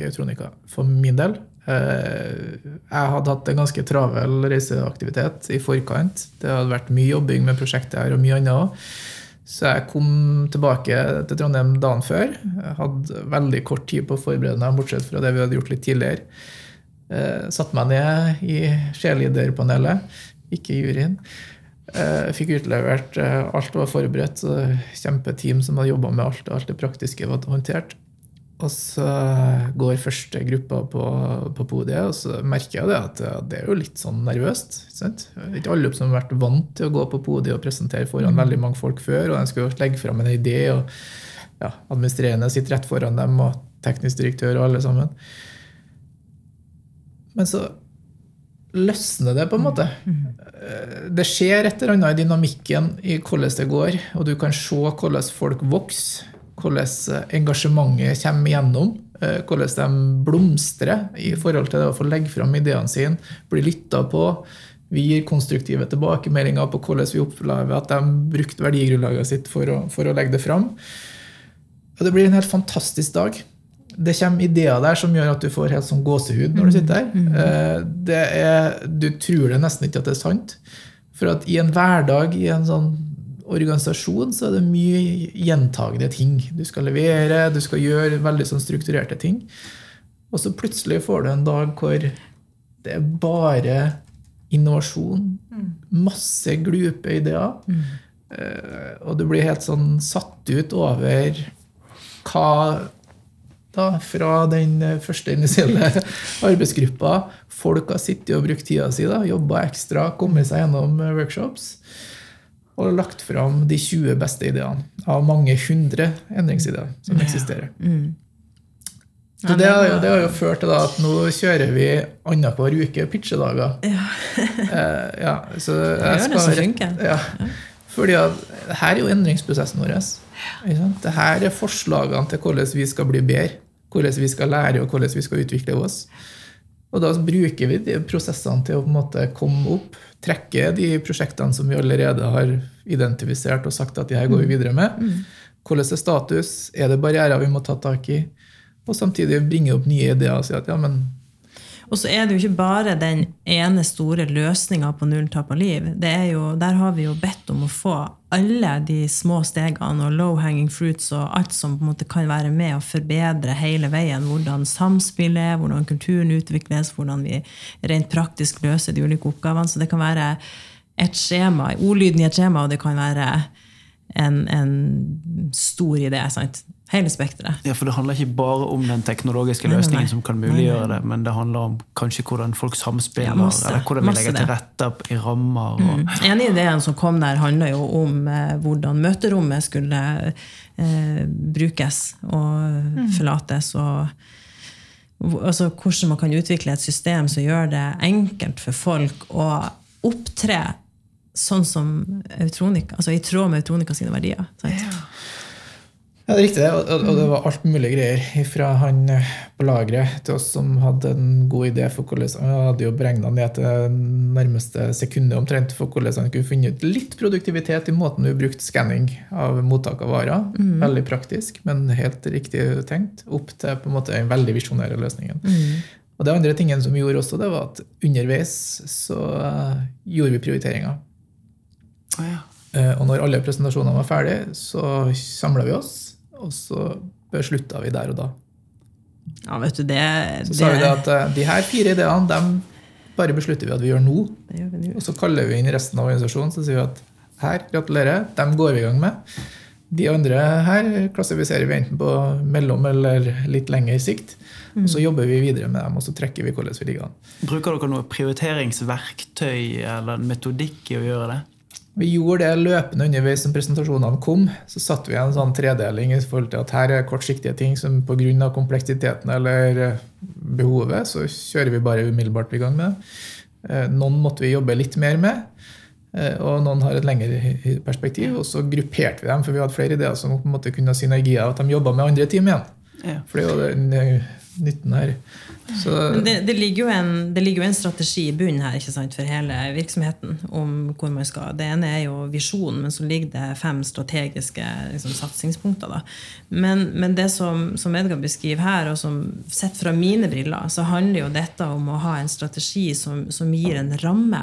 i Eutronica for min del. Eh, Jeg hadde hatt en ganske travel reiseaktivitet i forkant. Det hadde vært mye jobbing med prosjektet her og mye annet òg. Så jeg kom tilbake til Trondheim dagen før. Jeg hadde veldig kort tid på å forberede meg, bortsett fra det vi hadde gjort litt tidligere. Eh, Satte meg ned i skjeliderpanelet, ikke juryen. Eh, Fikk utlevert alt var forberedt. så Kjempeteam som hadde jobba med alt. Alt det praktiske var håndtert. Og så går første gruppa på, på podiet, og så merker jeg det at det er jo litt sånn nervøst. ikke ikke alle som har vært vant til å gå på podiet og presentere foran veldig mange folk før, og de skal jo legge fram en idé, og ja, administrerende sitter rett foran dem, og teknisk direktør og alle sammen. Men så løsner det, på en måte. Eh, Det skjer et eller annet i dynamikken i hvordan det går, og du kan se hvordan folk vokser, hvordan engasjementet kommer igjennom, eh, hvordan de blomstrer i forhold til det å få legge fram ideene sine, bli lytta på. Vi gir konstruktive tilbakemeldinger på hvordan vi opplever at de brukte verdigrunnlaget sitt for å, for å legge det fram. Og det blir en helt fantastisk dag. Det kommer ideer der som gjør at du får helt sånn gåsehud når du sitter der. Eh, Det er, du tror det nesten ikke at det er sant. For at i en hverdag i en sånn organisasjon så er det mye gjentagende ting. Du skal levere, du skal gjøre veldig sånn strukturerte ting. Og så plutselig får du en dag hvor det er bare innovasjon. Masse glupe ideer. Mm. Og du blir helt sånn satt ut over hva da, fra den første initielle arbeidsgruppa. Folk har sittet og brukt tida si, jobba ekstra, kommet seg gjennom workshops. Og lagt fram de 20 beste ideene av mange hundre endringsideer som eksisterer. Så det, har jo, det har jo ført til at nå kjører vi annenhver uke pitchedager. Eh, ja, så jeg det skal som funker. Ja. Fordi at her er jo endringsprosessen vår. Dette? Det er forslagene til hvordan vi skal bli bedre, hvordan vi skal lære og hvordan vi skal utvikle oss. Og da bruker vi de prosessene til å på en måte komme opp, trekke de prosjektene som vi allerede har identifisert og sagt at de her går vi videre med. Hvordan er status? Er det barrierer vi må ta tak i? Og samtidig bringe opp nye ideer og si at ja, men Og så er det jo ikke bare den ene store løsninga på null tap av liv. Jo, der har vi jo bedt om å få alle de små stegene og low hanging fruits og alt som på en måte kan være med å forbedre hele veien. Hvordan samspillet er, hvordan kulturen utvikles, hvordan vi rent praktisk løser de ulike oppgavene. Så det kan være et skjema, ordlyden i et skjema, og det kan være en, en stor idé. sant? Hele spekteret. Ja, for Det handler ikke bare om den teknologiske Nei, nei, løsningen nei. som kan muliggjøre nei. det, men det handler om kanskje hvordan folk samspiller, Ja, masse. eller hvordan vi legger til rette i rammer. Og, Mm. En ideen som kom der, handler jo om eh, hvordan møterommet skulle eh, brukes og forlates. Og, altså, hvordan man kan utvikle et system som gjør det enkelt for folk å opptre sånn som Eutronica, altså i tråd med Eutronica sine verdier. Sant? Ja, det er riktig, det. Og, og- det var alt mulig greier fra han eh, på lageret til oss som hadde en god idé for hvordan Han hadde jo beregna ned til nærmeste sekundet omtrent for hvordan han kunne funnet ut litt produktivitet i måten du brukte skanning av mottak av varer. Veldig praktisk, men helt riktig tenkt. Opp til på en måte den veldig visjonære løsningen. Og det andre tingen som vi gjorde også, det var at underveis så eh, gjorde vi prioriteringer. Ah, ja. Eh, Og når alle presentasjonene var ferdige, så samla vi oss, og så beslutta vi der og da. Ja, vet du, det, Så sa vi det at eh, de her fire ideene dem bare beslutter vi at vi gjør nå. det gjør vi nå. Og så kaller vi inn resten av organisasjonen så sier vi at her, gratulerer, dem går vi i gang med. De andre her klassifiserer vi enten på mellom eller litt lengre sikt. Og så jobber vi videre med dem, og så trekker vi hvordan vi ligger an. Bruker dere noe prioriteringsverktøy eller metodikk i å gjøre det? Vi gjorde det løpende underveis som presentasjonene kom. Så satte vi en sånn tredeling i forhold til at her er kortsiktige ting som pga. kompleksiteten eller eh, behovet, så kjører vi bare umiddelbart i gang med. Eh, Noen måtte vi jobbe litt mer med, eh, og noen har et lengre perspektiv. Og så grupperte vi dem, for vi hadde flere ideer som på en måte kunne ha synergier, at de jobba med andre team igjen. Ja. For det er jo nytten her. Det, det, ligger en, det ligger jo en strategi i bunnen her sant, for hele virksomheten. om hvor man skal. Det ene er jo visjonen, men så ligger det fem strategiske liksom, satsingspunkter. Da. Men, men det som, som Edgar beskriver her, og som sett fra mine briller, så handler jo dette om å ha en strategi som, som gir en ramme.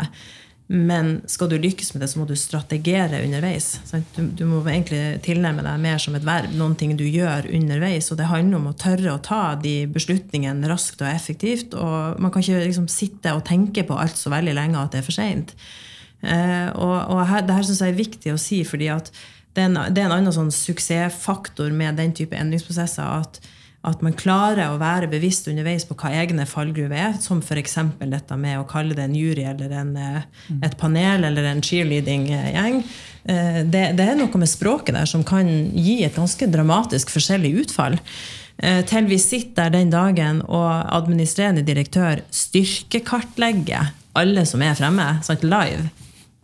Men skal du lykkes med det, så må du strategere underveis. Du, du må egentlig tilnærme deg mer som et verb, noen ting du gjør underveis. Og det handler om å tørre å ta de beslutningene raskt og effektivt. Og man kan ikke liksom sitte og tenke på alt så veldig lenge at det er for seint. Eh, og, og her, det her syns jeg er viktig å si, fordi det er en, det er en annen sånn suksessfaktor med den type endringsprosesser. at at man klarer å være bevisst underveis på hva egne fallgruver er, som f.eks. dette med å kalle det en jury eller en, eh, et panel eller en cheerleading-gjeng. Eh, Det, det er noe med språket der som kan gi et ganske dramatisk forskjellig utfall. Eh, Til vi sitter der den dagen og administrerende direktør styrkekartlegger alle som er fremme, sant, live.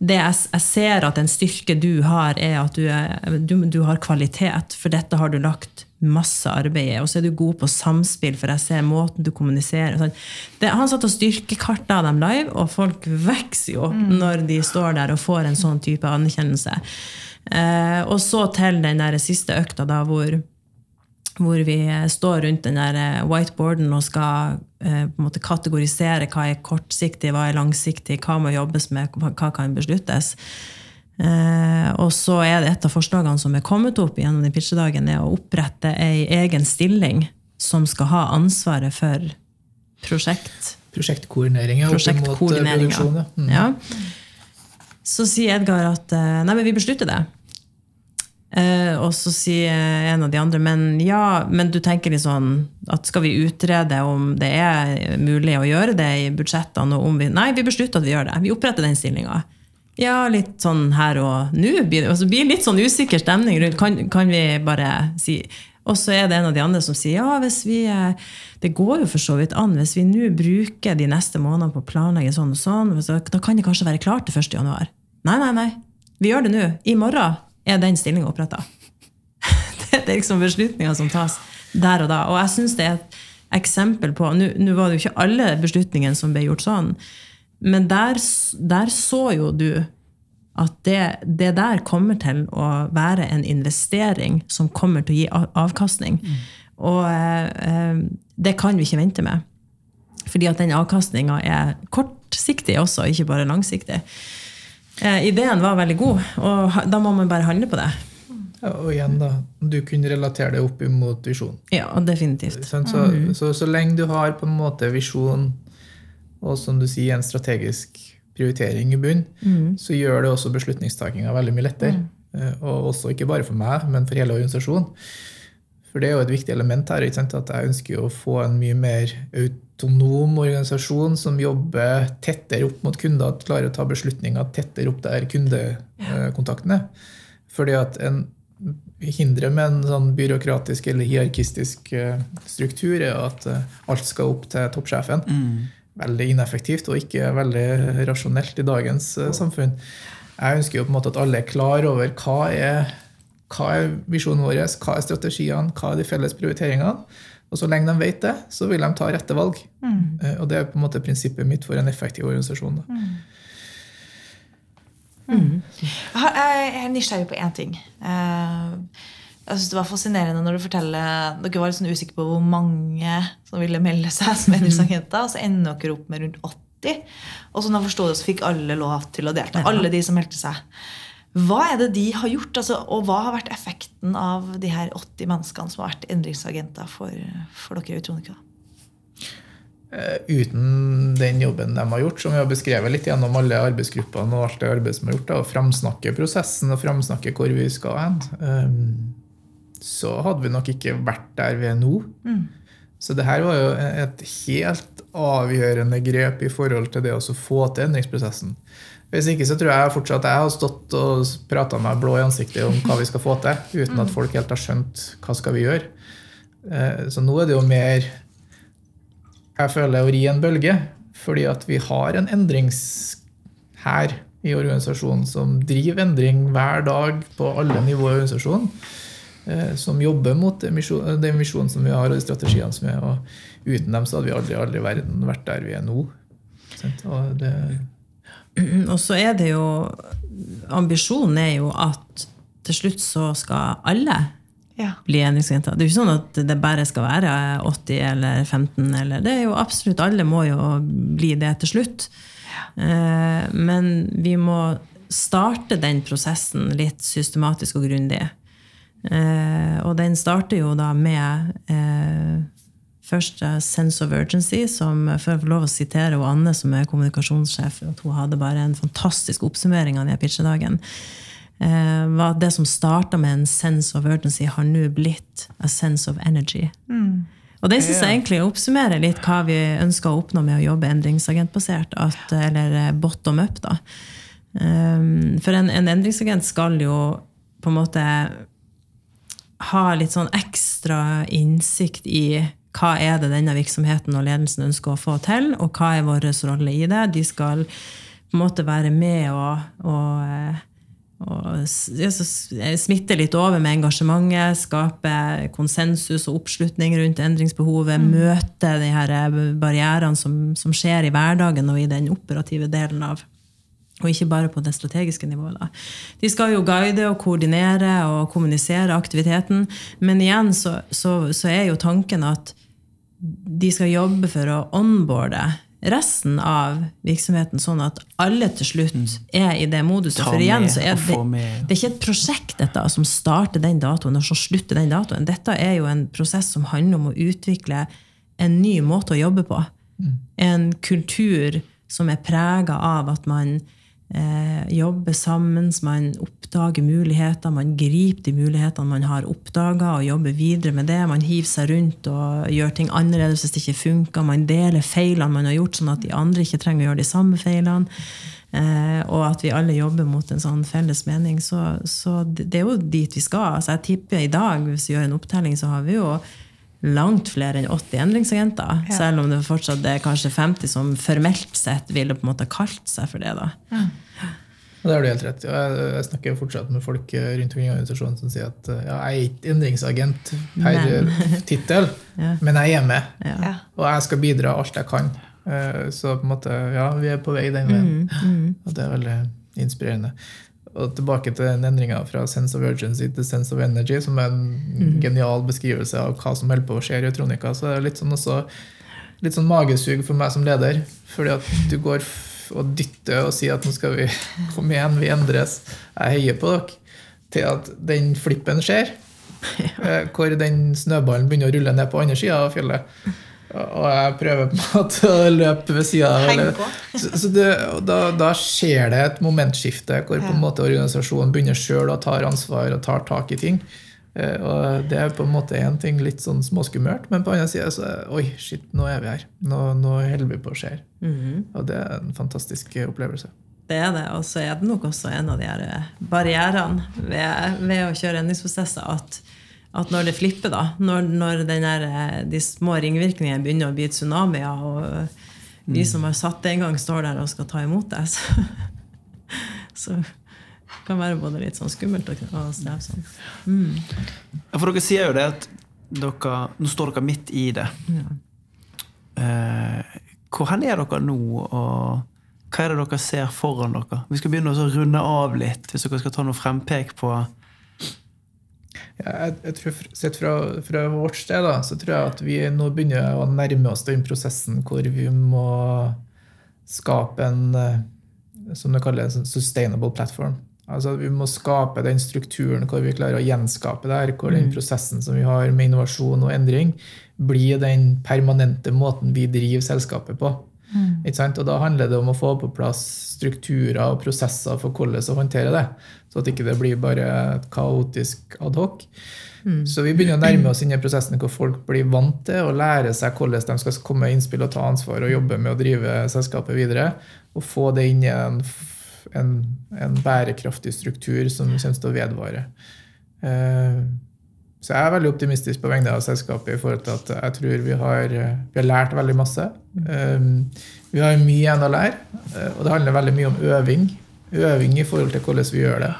Det jeg, jeg ser at en styrke du har, er at du, er, du, du har kvalitet, for dette har du lagt masse arbeid i. Og så er du god på samspill, for jeg ser måten du kommuniserer. Sånn. Det, han satt og styrkekarta dem live, og folk vokser jo når de står der og får en sånn type anerkjennelse. Eh, og så til den der siste økta, da, hvor, hvor vi står rundt den der eh, whiteboarden og skal eh, på en måte kategorisere hva er kortsiktig, hva er langsiktig, hva må jobbes med, hva kan besluttes. Eh, og så er det et av forslagene som er kommet opp gjennom den pitchedagen, er å opprette ei egen stilling som skal ha ansvaret for prosjekt. prosjektkoordinering er opp mot eh, Prosjektkoordineringa. produksjon. Ja. Mm. Ja. Så sier Edgar at eh, nei, men vi beslutter det. Eh, og så sier en av de andre men ja, men du tenker litt sånn at skal vi utrede om det er mulig å gjøre det i budsjettene? Og om vi, nei, vi beslutter at vi gjør det. Vi oppretter den stillinga. Ja, litt sånn her og nå. Altså, så blir litt sånn usikker stemning rundt. Kan, kan vi bare si Og så er det en av de andre som sier ja, hvis vi eh, Det går jo for så vidt an. Hvis vi nå bruker de neste månedene på å planlegge sånn og sånn, så da kan det kanskje være klart til 1. januar. Nei, nei, nei. Vi gjør det nå. I morgen er den stillinga oppretta. det er liksom beslutninger som tas der og da. Og jeg syns det er et eksempel på nå var det jo ikke alle beslutningene som ble gjort sånn, men der, der så jo du at det, det der kommer til å være en investering som kommer til å gi avkastning. avkastning. Og eh, eh, det kan vi ikke vente med. Fordi at den avkastninga er kortsiktig også, ikke bare langsiktig. Eh, ideen var veldig god, og da må man bare handle på det. Ja, og igjen, da, du kunne relatere det opp imot visjon. Ja, definitivt. Sant? Så, så, så lenge du har på en måte visjon, og som du sier, en strategisk prioritering i bunn, så gjør det også beslutningstakinga veldig mye lettere. Mm. Og også ikke bare for meg, men for hele organisasjonen. For det er jo et viktig element her. Ikke sant? At jeg ønsker jo å få en mye mer autonom organisasjon som jobber tettere opp mot kunder, at klarer å ta beslutninger tettere opp der kundekontakten er. Fordi at en hindre med en sånn byråkratisk eller hierarkistisk eh, struktur er at eh, alt skal opp til toppsjefen. Veldig ineffektivt og ikke veldig rasjonelt i dagens eh, samfunn. Jeg ønsker jo på en måte at alle er klar over hva er hva er visjonen vår, hva er strategiene, hva er de felles prioriteringene. Og så lenge de vet det, så vil de ta rette valg. Eh, Og det er på en måte prinsippet mitt for en effektiv organisasjon. Da. Jeg har- jeg er nysgjerrig på én ting. Eh, Jeg synes Det var fascinerende når du forteller Dere var litt sånn usikre på hvor mange som ville melde seg som endringsagenter. Og så ender dere opp med rundt 80. Og sånn jeg forstod det, så fikk alle lov til å delta. Alle de som meldte seg. Hva er det de har gjort? Altså, og hva har vært effekten av de her 80 menneskene som har vært endringsagenter for, for dere Utronika? Eh, Uten den jobben de har gjort, som vi har beskrevet litt gjennom alle arbeidsgruppene og alt det arbeidet som er gjort, da, å framsnakke prosessen og framsnakke hvor vi skal hen, eh, så hadde vi nok ikke vært der vi er nå. Så det her var jo et helt avgjørende grep i forhold til det å få til endringsprosessen. Hvis ikke så tror jeg fortsatt jeg har stått og prata meg blå i ansiktet om hva vi skal få til, uten at folk helt har skjønt hva skal vi gjøre. Eh, Så nå er det jo mer jeg føler å ri en bølge, fordi at vi har en endringshær i organisasjonen som driver endring hver dag på alle nivåer i organisasjonen. Eh, Som jobber mot den visjonen som vi har, og de strategiene som er. og Uten dem så hadde vi aldri, aldri verden vært der vi er nå. Og det, Og så er det jo Ambisjonen er jo at til slutt så skal alle Ja. bli endringsagenter. Det er jo ikke sånn at det bare skal være 80 eller 15. Eller, det er jo absolutt Alle må jo bli det til slutt. Eh, Men vi må starte den prosessen litt systematisk og grundig. Eh, Og den starter jo da med eh, først sense of urgency, som for å få lov å sitere og Anne, som er kommunikasjonssjef, at hun hadde bare en fantastisk oppsummering av den pitchedagen. Eh, var at det som starta med en sense of urgency, har nå blitt a sense of energy. Og det syns jeg egentlig oppsummerer litt hva vi ønsker å oppnå med å jobbe endringsagentbasert, at, eller eh, bottom up. da. Um, for en, en endringsagent skal jo på en måte ha litt sånn ekstra innsikt i hva er det denne virksomheten og ledelsen ønsker å få til, og hva er vår rolle i det. De skal på en måte være med og, og, eh, og ja, smitte litt over med engasjementet, skape konsensus og oppslutning rundt endringsbehovet, møte de her eh, barrierene som, som skjer i hverdagen og i den operative delen av og ikke bare på det strategiske nivået. Da. De skal jo guide og koordinere og kommunisere aktiviteten, men igjen så, så, så er jo tanken at de skal jobbe for å onboarde resten av virksomheten, sånn at alle til slutt er i det moduset. For igjen så er det, det er ikke et prosjekt dette som starter den datoen og som slutter den datoen. Dette er jo en prosess som handler om å utvikle en ny måte å jobbe på. En kultur som er prega av at man eh, jobber sammen, man oppdager muligheter, man griper de mulighetene man har oppdaga, og jobber videre med det. Man hiver seg rundt og gjør ting annerledes hvis det ikke funker. Man deler feilene man har gjort, sånn at de andre ikke trenger å gjøre de samme feilene. Eh, og at vi alle jobber mot en sånn felles mening. Så, så det er jo dit vi skal. Altså jeg tipper i dag, hvis vi gjør en opptelling, så har vi jo langt flere enn 80 endringsagenter. Ja. Selv om det fortsatt er kanskje 50 som formelt sett ville på en måte kalt seg for det. da. Og det har du helt rett i. Jeg, jeg snakker fortsatt med folk eh, rundt omkring i organisasjonen som sier at eh, ja, jeg er ikke endringsagent per Men. eh, tittel, Ja. men jeg er med. Ja. Ja. Og jeg skal bidra alt jeg kan. Eh, Så på en måte, ja, vi er på vei den veien. Og det er veldig inspirerende. Og tilbake til den endringa fra sense of urgency til sense of energy, som er en genial beskrivelse av hva som holder på å skje i Eutronica. Så det er litt sånn, også, litt sånn magesug for meg som leder. Fordi at du går og dytter og sier at nå skal vi komme igjen, vi endres. Jeg heier på dere. Til at den flippen skjer. Eh, Hvor den snøballen begynner å rulle ned på andre sida av fjellet. Og jeg prøver på en måte å løpe ved sida av. Så, så det, da, da skjer det et momentskifte hvor på en måte organisasjonen begynner sjøl å ta ansvar og tar tak i ting. Eh, og Det er på en måte en ting litt sånn småskummelt, men på den andre sida så Oi, shit, nå er vi her. Nå, nå holder vi på å skje. Og det er en fantastisk opplevelse. Det er det. Og så er det nok også en av de barrierene ved, ved å kjøre endringsprosesser at, at når det flipper, da, når, når den der, eh, de små ringvirkningene begynner å bli tsunamier, og vi de som har satt det en gang, står der og skal ta imot det, så, så kan være både litt sånn skummelt og, og strevsomt. Mm. For dere sier jo det at dere, nå står dere midt i det. Ja. Eh, hvor hen er dere nå, og hva er det dere ser foran dere? Vi skal begynne å runde av litt, hvis dere skal ta noe frempek på jeg, jeg tror, Sett fra, fra vårt sted da, så tror jeg at vi nå begynner å nærme oss den prosessen hvor vi må skape en eh, som det kalles, en sustainable platform. Altså Vi må skape den strukturen hvor vi klarer å gjenskape det her, hvor den prosessen som vi har med innovasjon og endring, blir den permanente måten vi driver selskapet på. Sant? Og Da handler det om å få på plass strukturer og prosesser for hvordan å håndtere det. Så at ikke det blir bare et kaotisk adhoc. Så vi begynner å nærme oss inn i prosessen hvor folk blir vant til å lære seg hvordan de skal komme med innspill og ta ansvar og jobbe med å drive selskapet videre. Og få det inn i en, en, en bærekraftig struktur som kommer til å vedvare. Eh, så jeg er veldig optimistisk på vegne av selskapet i forhold til at jeg tror vi har, vi har lært veldig masse. Um, vi har mye igjen å lære, eh, og det handler veldig mye om øving. Øving i forhold til hvordan vi gjør det.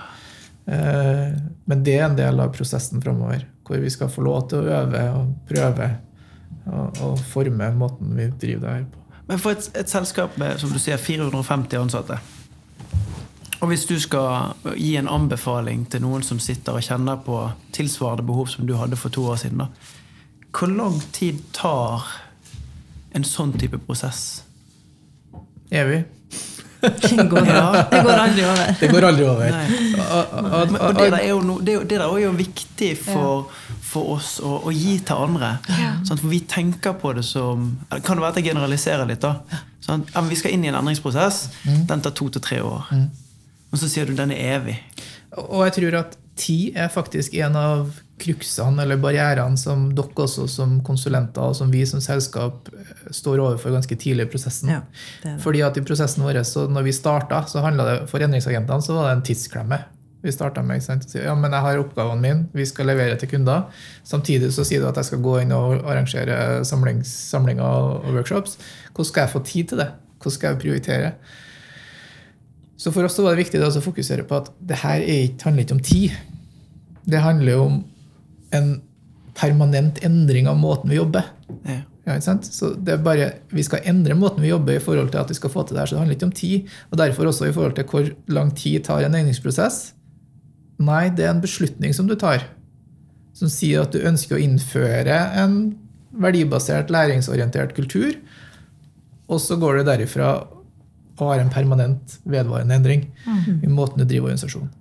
Eh, Men det er en del av prosessen framover, hvor vi skal få lov til å øve og prøve og, og forme måten vi driver det her på. Men for et, et selskap med som du sier, 450 ansatte Og hvis du skal gi en anbefaling til noen som sitter og kjenner på tilsvarende behov som du hadde for to år siden, da, hvor lang tid tar en sånn type prosess? Evig. Det går, det går aldri over. Det går aldri over. Og- det der er jo, no, det det der er jo viktig for, for oss å, å gi til andre. Sånn, For vi tenker på det som Kan det være at jeg generaliserer litt? da? Sånn, Ja, men vi skal inn i en endringsprosess. Den tar to til tre år. Og så sier du den er evig. Og jeg tror at tid er faktisk en av kruksene eller barrierene som dere også som konsulenter og som vi som selskap står overfor ganske tidlig i prosessen. Ja, det det. Fordi at i prosessen vår, så når vi starta, så handla det for endringsagentene så var det en tidsklemme. Vi starta med ikke sant? ja, men jeg har oppgavene mine, vi skal levere til kunder. Samtidig så sier du at jeg skal gå inn og arrangere samlinger og workshops. Hvordan skal jeg få tid til det? Hvordan skal jeg prioritere? Så for oss så var det viktig å fokusere på at det her er ikke, handler ikke om tid. Det handler om en permanent endring av måten vi jobber. Ja. Ja? Så det er bare, Vi skal endre måten vi jobber i forhold til at vi skal få til det her, så det handler ikke om tid. Og derfor også i forhold til hvor lang tid tar en egningsprosess. Nei, det er en beslutning som du tar, som sier at du ønsker å innføre en verdibasert, læringsorientert kultur, og så går du derifra og har en permanent, vedvarende endring i måten du driver organisasjonen.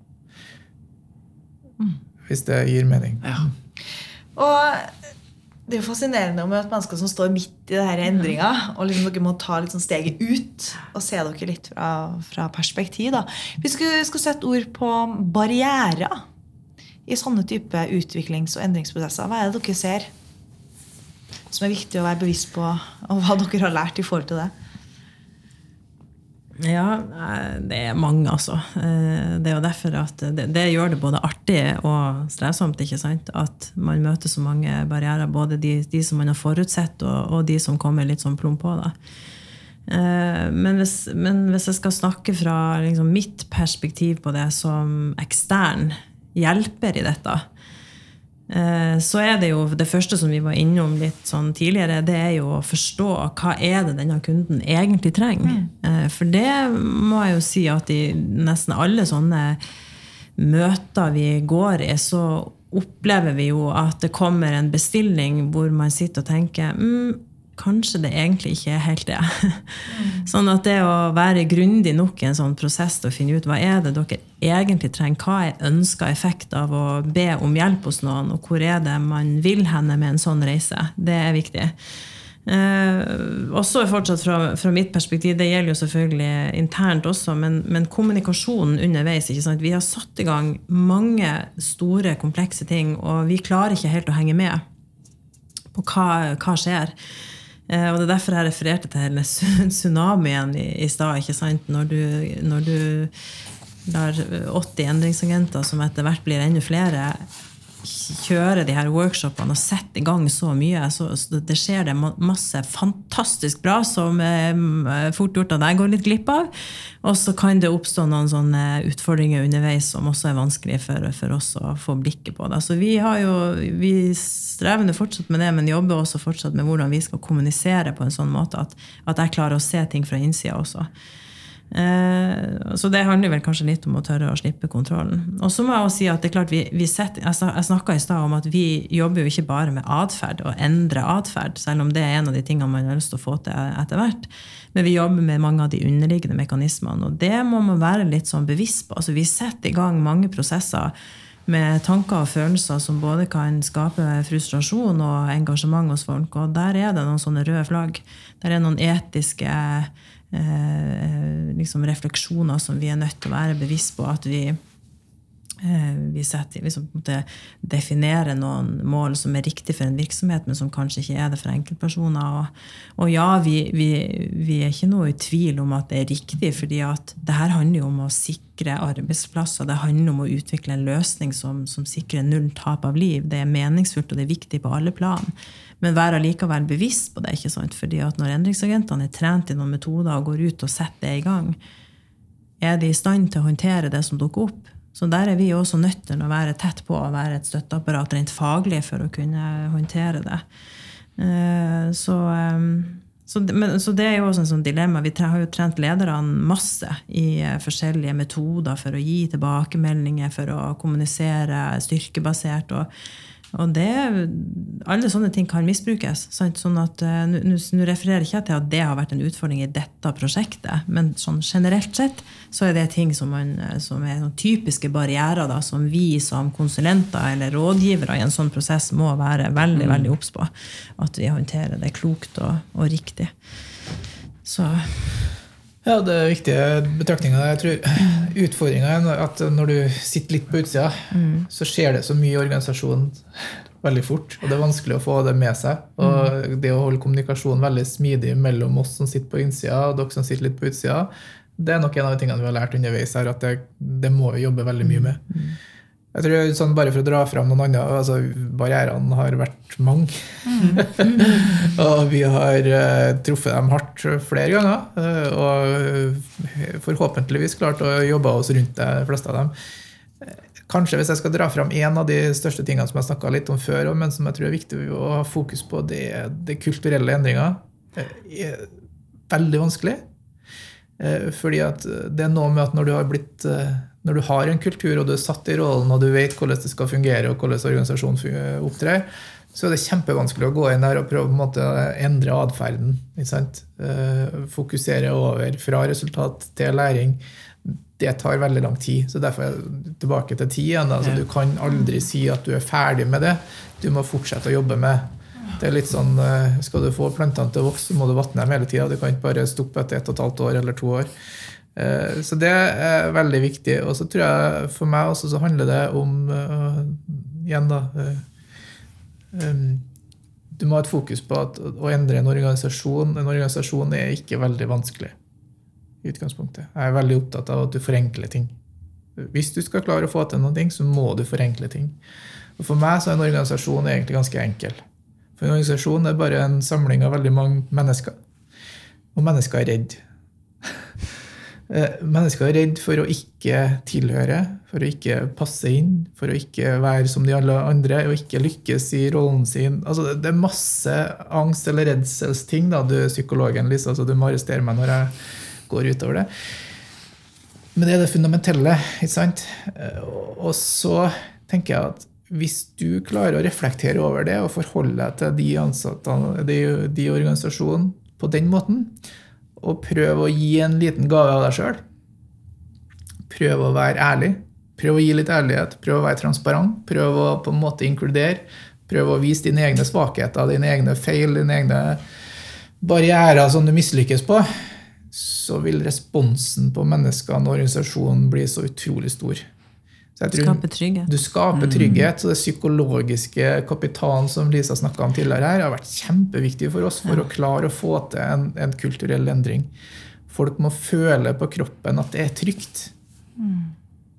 Hvis det gir mening. Ja. Og det er jo fascinerende å møte mennesker som står midt i det her endringa. Og liksom dere må ta litt sånn steget ut og se dere litt fra, fra perspektiv. da. Vi skulle, skulle sette ord på barrierer i sånne type utviklings- og endringsprosesser. Hva er det dere ser som er viktig å være bevisst på, og hva dere har lært i forhold til det? Ja, eh, det er mange, altså. Eh, Det er jo derfor at det, det gjør det både artig og strevsomt. ikke sant? At man møter så mange barrierer, både de, de som man har forutsett, og, og de som kommer litt sånn plump på. da. Eh, Men hvis, men hvis jeg skal snakke fra liksom, mitt perspektiv på det som ekstern hjelper i dette, så er det jo det første som vi var innom litt sånn tidligere, det er jo å forstå hva er det denne kunden egentlig trenger. Mm. For det må jeg jo si at i nesten alle sånne møter vi går i, så opplever vi jo at det kommer en bestilling hvor man sitter og tenker mm, kanskje det egentlig ikke er helt det. Sånn at det å være grundig nok i en sånn prosess til å finne ut hva er det dere egentlig trenger, hva er ønska effekt av å be om hjelp hos noen, og hvor er det man vil henne med en sånn reise, det er viktig. Eh, også fortsatt fra, fra mitt perspektiv, det gjelder jo selvfølgelig internt også, men, men kommunikasjonen underveis. Vi har satt i gang mange store, komplekse ting, og vi klarer ikke helt å henge med på hva, hva skjer. Eh, og det er derfor jeg refererte til hele tsunamien i, i stad. ikke sant? Når du, når du lar 80 endringsagenter, som etter hvert blir enda flere, kjører de her workshopene og sette i gang så mye, så, så det skjer det masse fantastisk bra som eh, fort gjort at jeg går litt glipp av. Og så kan det oppstå noen sånne utfordringer underveis som også er vanskelig for, for oss å få blikket på. Det. Så vi, har jo, vi strever fortsatt med det, men jobber også fortsatt med hvordan vi skal kommunisere på en sånn måte at, at jeg klarer å se ting fra innsida også. Eh, så det handler vel kanskje litt om å tørre å slippe kontrollen. Og så må jeg også si at det er klart vi, vi setter, Jeg snakka i stad om at vi jobber jo ikke bare med atferd og endre atferd, selv om det er en av de tingene man har lyst til å få til etter hvert. Men vi jobber med mange av de underliggende mekanismene, og det må man være litt sånn bevisst på. Altså, vi setter i gang mange prosesser med tanker og følelser som både kan skape frustrasjon og engasjement hos folk. Og der er det noen sånne røde flagg. Der er noen etiske eh, liksom refleksjoner som vi er nødt til å være bevisst på. At vi, eh, vi setter, liksom, definerer noen mål som er riktig for en virksomhet, men som kanskje ikke er det for enkeltpersoner. Og, og ja, vi, vi, vi, er ikke noe i tvil om at det er riktig, fordi at det her handler jo om å sikre arbeidsplasser. Det handler om å utvikle en løsning som, som sikrer null tap av liv. Det er meningsfullt, og det er viktig på alle plan men være likevel bevisst på det. ikke sant? Fordi at når endringsagentene er trent i noen metoder og går ut og setter det i gang, er de i stand til å håndtere det som dukker opp. Så der er vi også nødt til å være tett på og være et støtteapparat rent faglig for å kunne håndtere det. Eh, så, eh, så, men, så det er jo også en sånn dilemma. Vi har jo trent lederne masse i eh, forskjellige metoder for å gi tilbakemeldinger, for å kommunisere styrkebasert. og og det, alle sånne ting kan misbrukes. Sant? Sånn at, uh, Nå refererer jeg ikke til at det har vært en utfordring i dette prosjektet, men sånn generelt sett så er det ting som, man, eh, som er typiske barrierer da, som vi som konsulenter eller rådgivere i en sånn prosess må være veldig mm. veldig obs på. At vi håndterer det klokt og, og riktig. Så ja, det er viktige betraktninger. Jeg tror Utfordringa er at når du sitter litt på utsida, mm. så skjer det så mye i organisasjonen veldig fort. Og det er vanskelig å få det med seg. Og mm. det å holde kommunikasjonen veldig smidig mellom oss som sitter på innsida, og dere som sitter litt på utsida, det er nok en av de tingene vi har lært underveis her, at det, det må vi jobbe veldig mye med. Mm. Jeg tror sånn Bare for å dra fram noen andre altså Barrierene har vært mange. Mm. og vi har uh, truffet dem hardt flere ganger. Uh, og forhåpentligvis klart å jobbe oss rundt de fleste av dem. Kanskje hvis jeg skal dra fram en av de største tingene som jeg snakka litt om før, men som jeg tror er viktig å ha fokus på, det er de kulturelle endringer. Er veldig vanskelig. Uh, fordi at det er noe med at når du har blitt når du har en kultur, og du er satt i rollen, og du vet hvordan det skal fungere, og hvordan organisasjonen opptrer, så er det kjempevanskelig å gå inn der og prøve å endre atferden. Eh, fokusere over fra resultat til læring. Det tar veldig lang tid. Så derfor er jeg tilbake til tid igjen. Altså, du kan aldri si at du er ferdig med det. Du må fortsette å jobbe med det er litt sånn, eh, Skal du få plantene til å vokse, så må du vatne dem hele tida. Du kan ikke bare stoppe etter ett og et halvt år eller to år. Eh, så det er veldig viktig. Og så tror jeg for meg også så handler det om uh, Igjen, da um, Du må ha et fokus på at å endre en organisasjon En organisasjon er ikke veldig vanskelig i utgangspunktet. Jeg er veldig opptatt av at du forenkler ting. Hvis du skal klare å få til noe, så må du forenkle ting. Og For meg så er en organisasjon egentlig ganske enkel. For En organisasjon er bare en samling av veldig mange mennesker. Og mennesker er redd. Eh, mennesker er redd for å ikke tilhøre, for å ikke passe inn, for å ikke være som de alle andre og ikke lykkes i rollen sin. Altså, det er masse angst- eller redselsting. Da. Du psykologen, Lisa, så du må arrestere meg når jeg går utover det. Men det er det fundamentelle. ikke sant? Eh, og så tenker jeg at hvis du klarer å reflektere over det og forholde deg til de ansatte, de, de organisasjonen på den måten, og prøv å gi en liten gave av deg sjøl. Prøv å være ærlig. Prøv å gi litt ærlighet. Prøv å være transparent. Prøv å på en måte inkludere. Prøv å vise dine egne svakheter, dine egne feil, dine egne barrierer som du mislykkes på. Så vil responsen på menneskene og organisasjonen bli så utrolig stor. Skape trygghet. Du skaper mm. trygghet. Så det psykologiske kapitalen som Lisa snakka om tidligere her, har vært kjempeviktig for oss for ja. å klare å få til en, en, kulturell endring. Folk må føle på kroppen at det er trygt. Mm.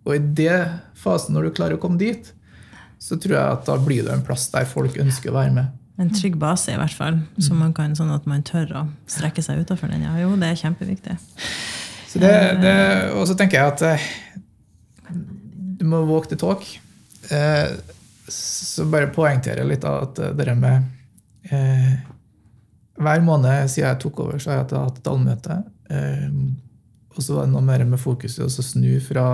Og i det fasen, når du klarer å komme dit, så tror jeg at da blir det en plass der folk ønsker å være med. En trygg base, i hvert fall. Så man kan, sånn at man tør å strekke seg utafor den. Ja, jo, det er kjempeviktig. Så det, det, og så tenker jeg at eh, du må walk the talk. Eh, så bare poengtere litt av at det der med eh, Hver måned siden jeg tok over, så har jeg hatt et allmøte. Eh, og så var det noe mer med fokuset å snu fra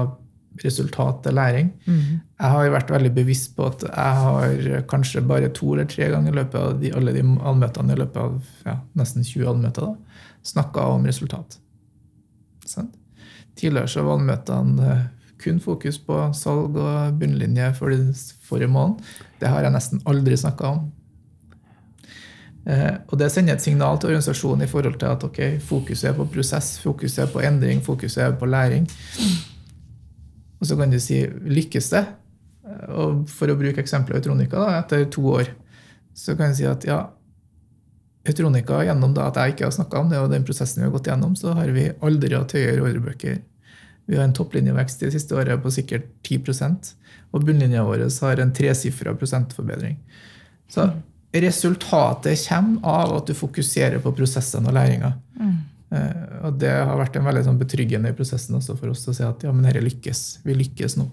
resultat til læring. Mm. Jeg har vært veldig bevisst på at jeg har kanskje bare to eller tre ganger i løpet av de, alle de allmøtene i løpet av ja, nesten 20 allmøter snakka om resultat. Sånn? Tidligere så var allmøtene eh, kun fokus på salg og bunnlinje for de forrige måneden. Det har jeg nesten aldri snakka om. Eh, og det sender et signal til organisasjonen i forhold til at ok, fokuset er på prosess, fokuset er på endring, fokuset er på læring. Og så kan du si lykkes det? Og for å bruke eksempelet Autronica, da, etter to år, så kan jeg si at ja, Autronica, gjennom da at jeg ikke har snakka om det, og den prosessen vi har gått gjennom, så har vi aldri hatt høyere ordrebøker. Vi har en topplinjevekst det siste året på sikkert 10% og bunnlinja vår har en tresifra prosentforbedring. Så resultatet kommer av at du fokuserer på prosessen og læringa. Mm. og det har vært en veldig sånn betryggende i prosessen også for oss å si at ja, men dette lykkes. Vi lykkes nå.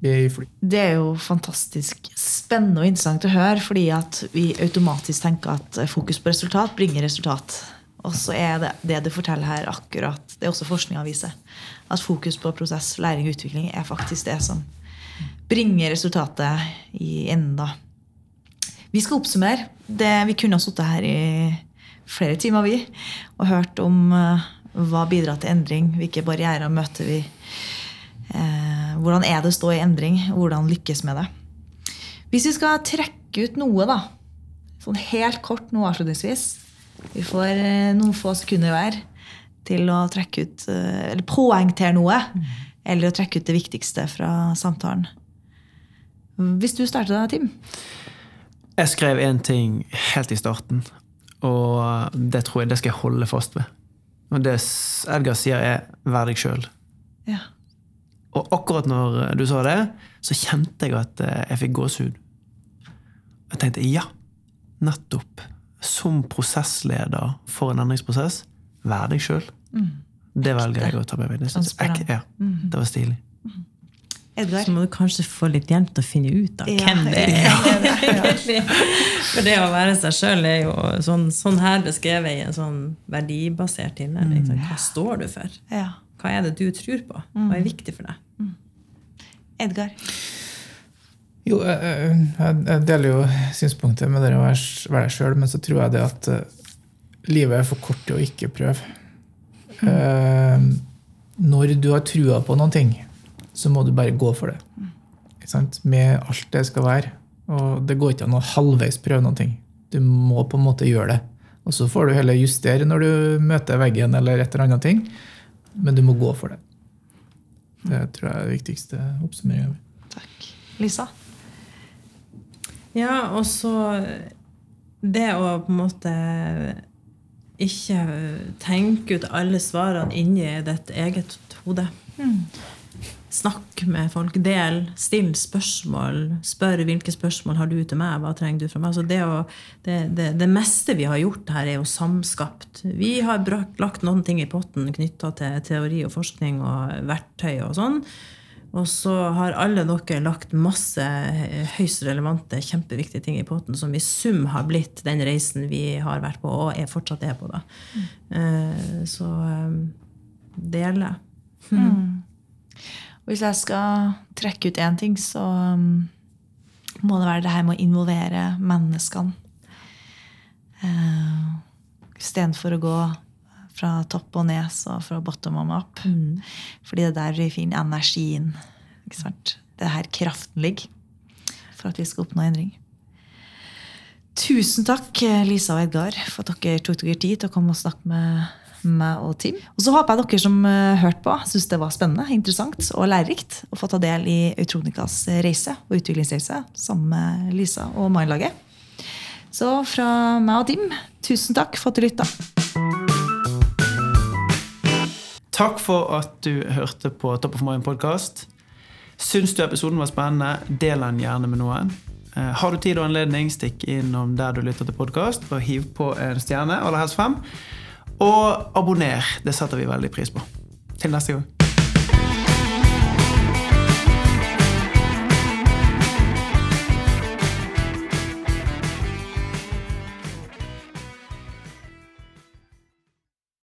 Vi er i fly. Det er jo fantastisk spennende og interessant å høre, fordi at vi automatisk tenker at fokus på resultat bringer resultat. Og så er det det du forteller her, akkurat Det er også forskninga viser. At fokus på prosess, læring og utvikling er faktisk det som bringer resultatet i enden, da. Vi skal oppsummere. Det, vi kunne ha sittet her i flere timer, vi, og hørt om uh, hva bidrar til endring, hvilke barrierer møter vi. Uh, hvordan er det å stå i endring? Hvordan lykkes med det? Hvis vi skal trekke ut noe, da, sånn helt kort nå avslutningsvis Vi får uh, noen få sekunder hver til å trekke ut Eller poengtere noe. Eller å trekke ut det viktigste fra samtalen. Hvis du starter da, Tim? Jeg skrev én ting helt i starten, og det tror jeg det skal jeg holde fast ved. Og det Edgar sier, er 'vær deg sjøl'. Ja. Og akkurat når du sa det, så kjente jeg at jeg fikk gåsehud. Jeg tenkte ja, nettopp. Som prosessleder for en endringsprosess, vær deg sjøl. Det velger jeg å ta med meg. Det, synes jeg, ja, det var stilig. Edgar? Så må du kanskje få litt hjelp til å finne ut av Ja, hvem det ja, er. For det å være seg sjøl er jo sånn, sånn her beskrevet i en sånn verdibasert tilnærming. Sånn, hva står du for? Hva er det du tror på? Hva er viktig for deg? Edgar? Jo, jeg, jeg, deler jo synspunktet med det å være, deg sjøl, men så tror jeg det at eh, livet er for kort til å ikke prøve. Eh, når du har trua på noen ting, så må du bare gå for det. Sant? Med alt det skal være. Og det går ikke an å halvveis prøve noen ting. Du må på en måte gjøre det. Og så får du heller justere når du møter veggen eller et eller annet ting. Men du må gå for det. Det tror jeg er det viktigste oppsummeringa. Takk. Lisa? Ja, og så det å på en måte ikke tenke ut alle svarene inni ditt eget hode. Snakk med folk, del, still spørsmål. Spør hvilke spørsmål har du til meg, hva trenger du fra meg? Altså det, å, det, det, det meste vi har gjort her, er jo samskapt. Vi har brakt, lagt noen ting i potten knytta til teori og forskning og verktøy og sånn. Og så har alle dere lagt masse høyst relevante, kjempeviktige ting i potten som i sum har blitt den reisen vi har vært på, og er fortsatt er på. da. Eh, Så det gjelder. Mm. Hvis jeg skal trekke ut én ting, så um, må det være det her med å involvere menneskene. Uh, Istedenfor å gå fra topp og ned, og fra bottom og up. Fordi det er der vi finner energien. Ikke sant? Det er her kraften ligger for at vi skal oppnå endring. Tusen takk, Lisa og Edgar, for at dere tok dere tid til å komme og snakke med meg og Tim. Og så håper jeg dere som uh, hørte på, syns det var spennende, interessant og lærerikt å få ta del i Autronicas reise og utviklingsreise sammen med Lisa og Mindlaget. Så fra meg og Tim, tusen takk for at du lytta. Takk for at du hørte på Top of Mind podkast. Syns du episoden var spennende, del den gjerne med noen. Eh, Har du tid og anledning, stikk innom der du lytter til podkast, og hiv på en stjerne, aller helst fem. Og abonner. Det setter vi veldig pris på. Til neste gang.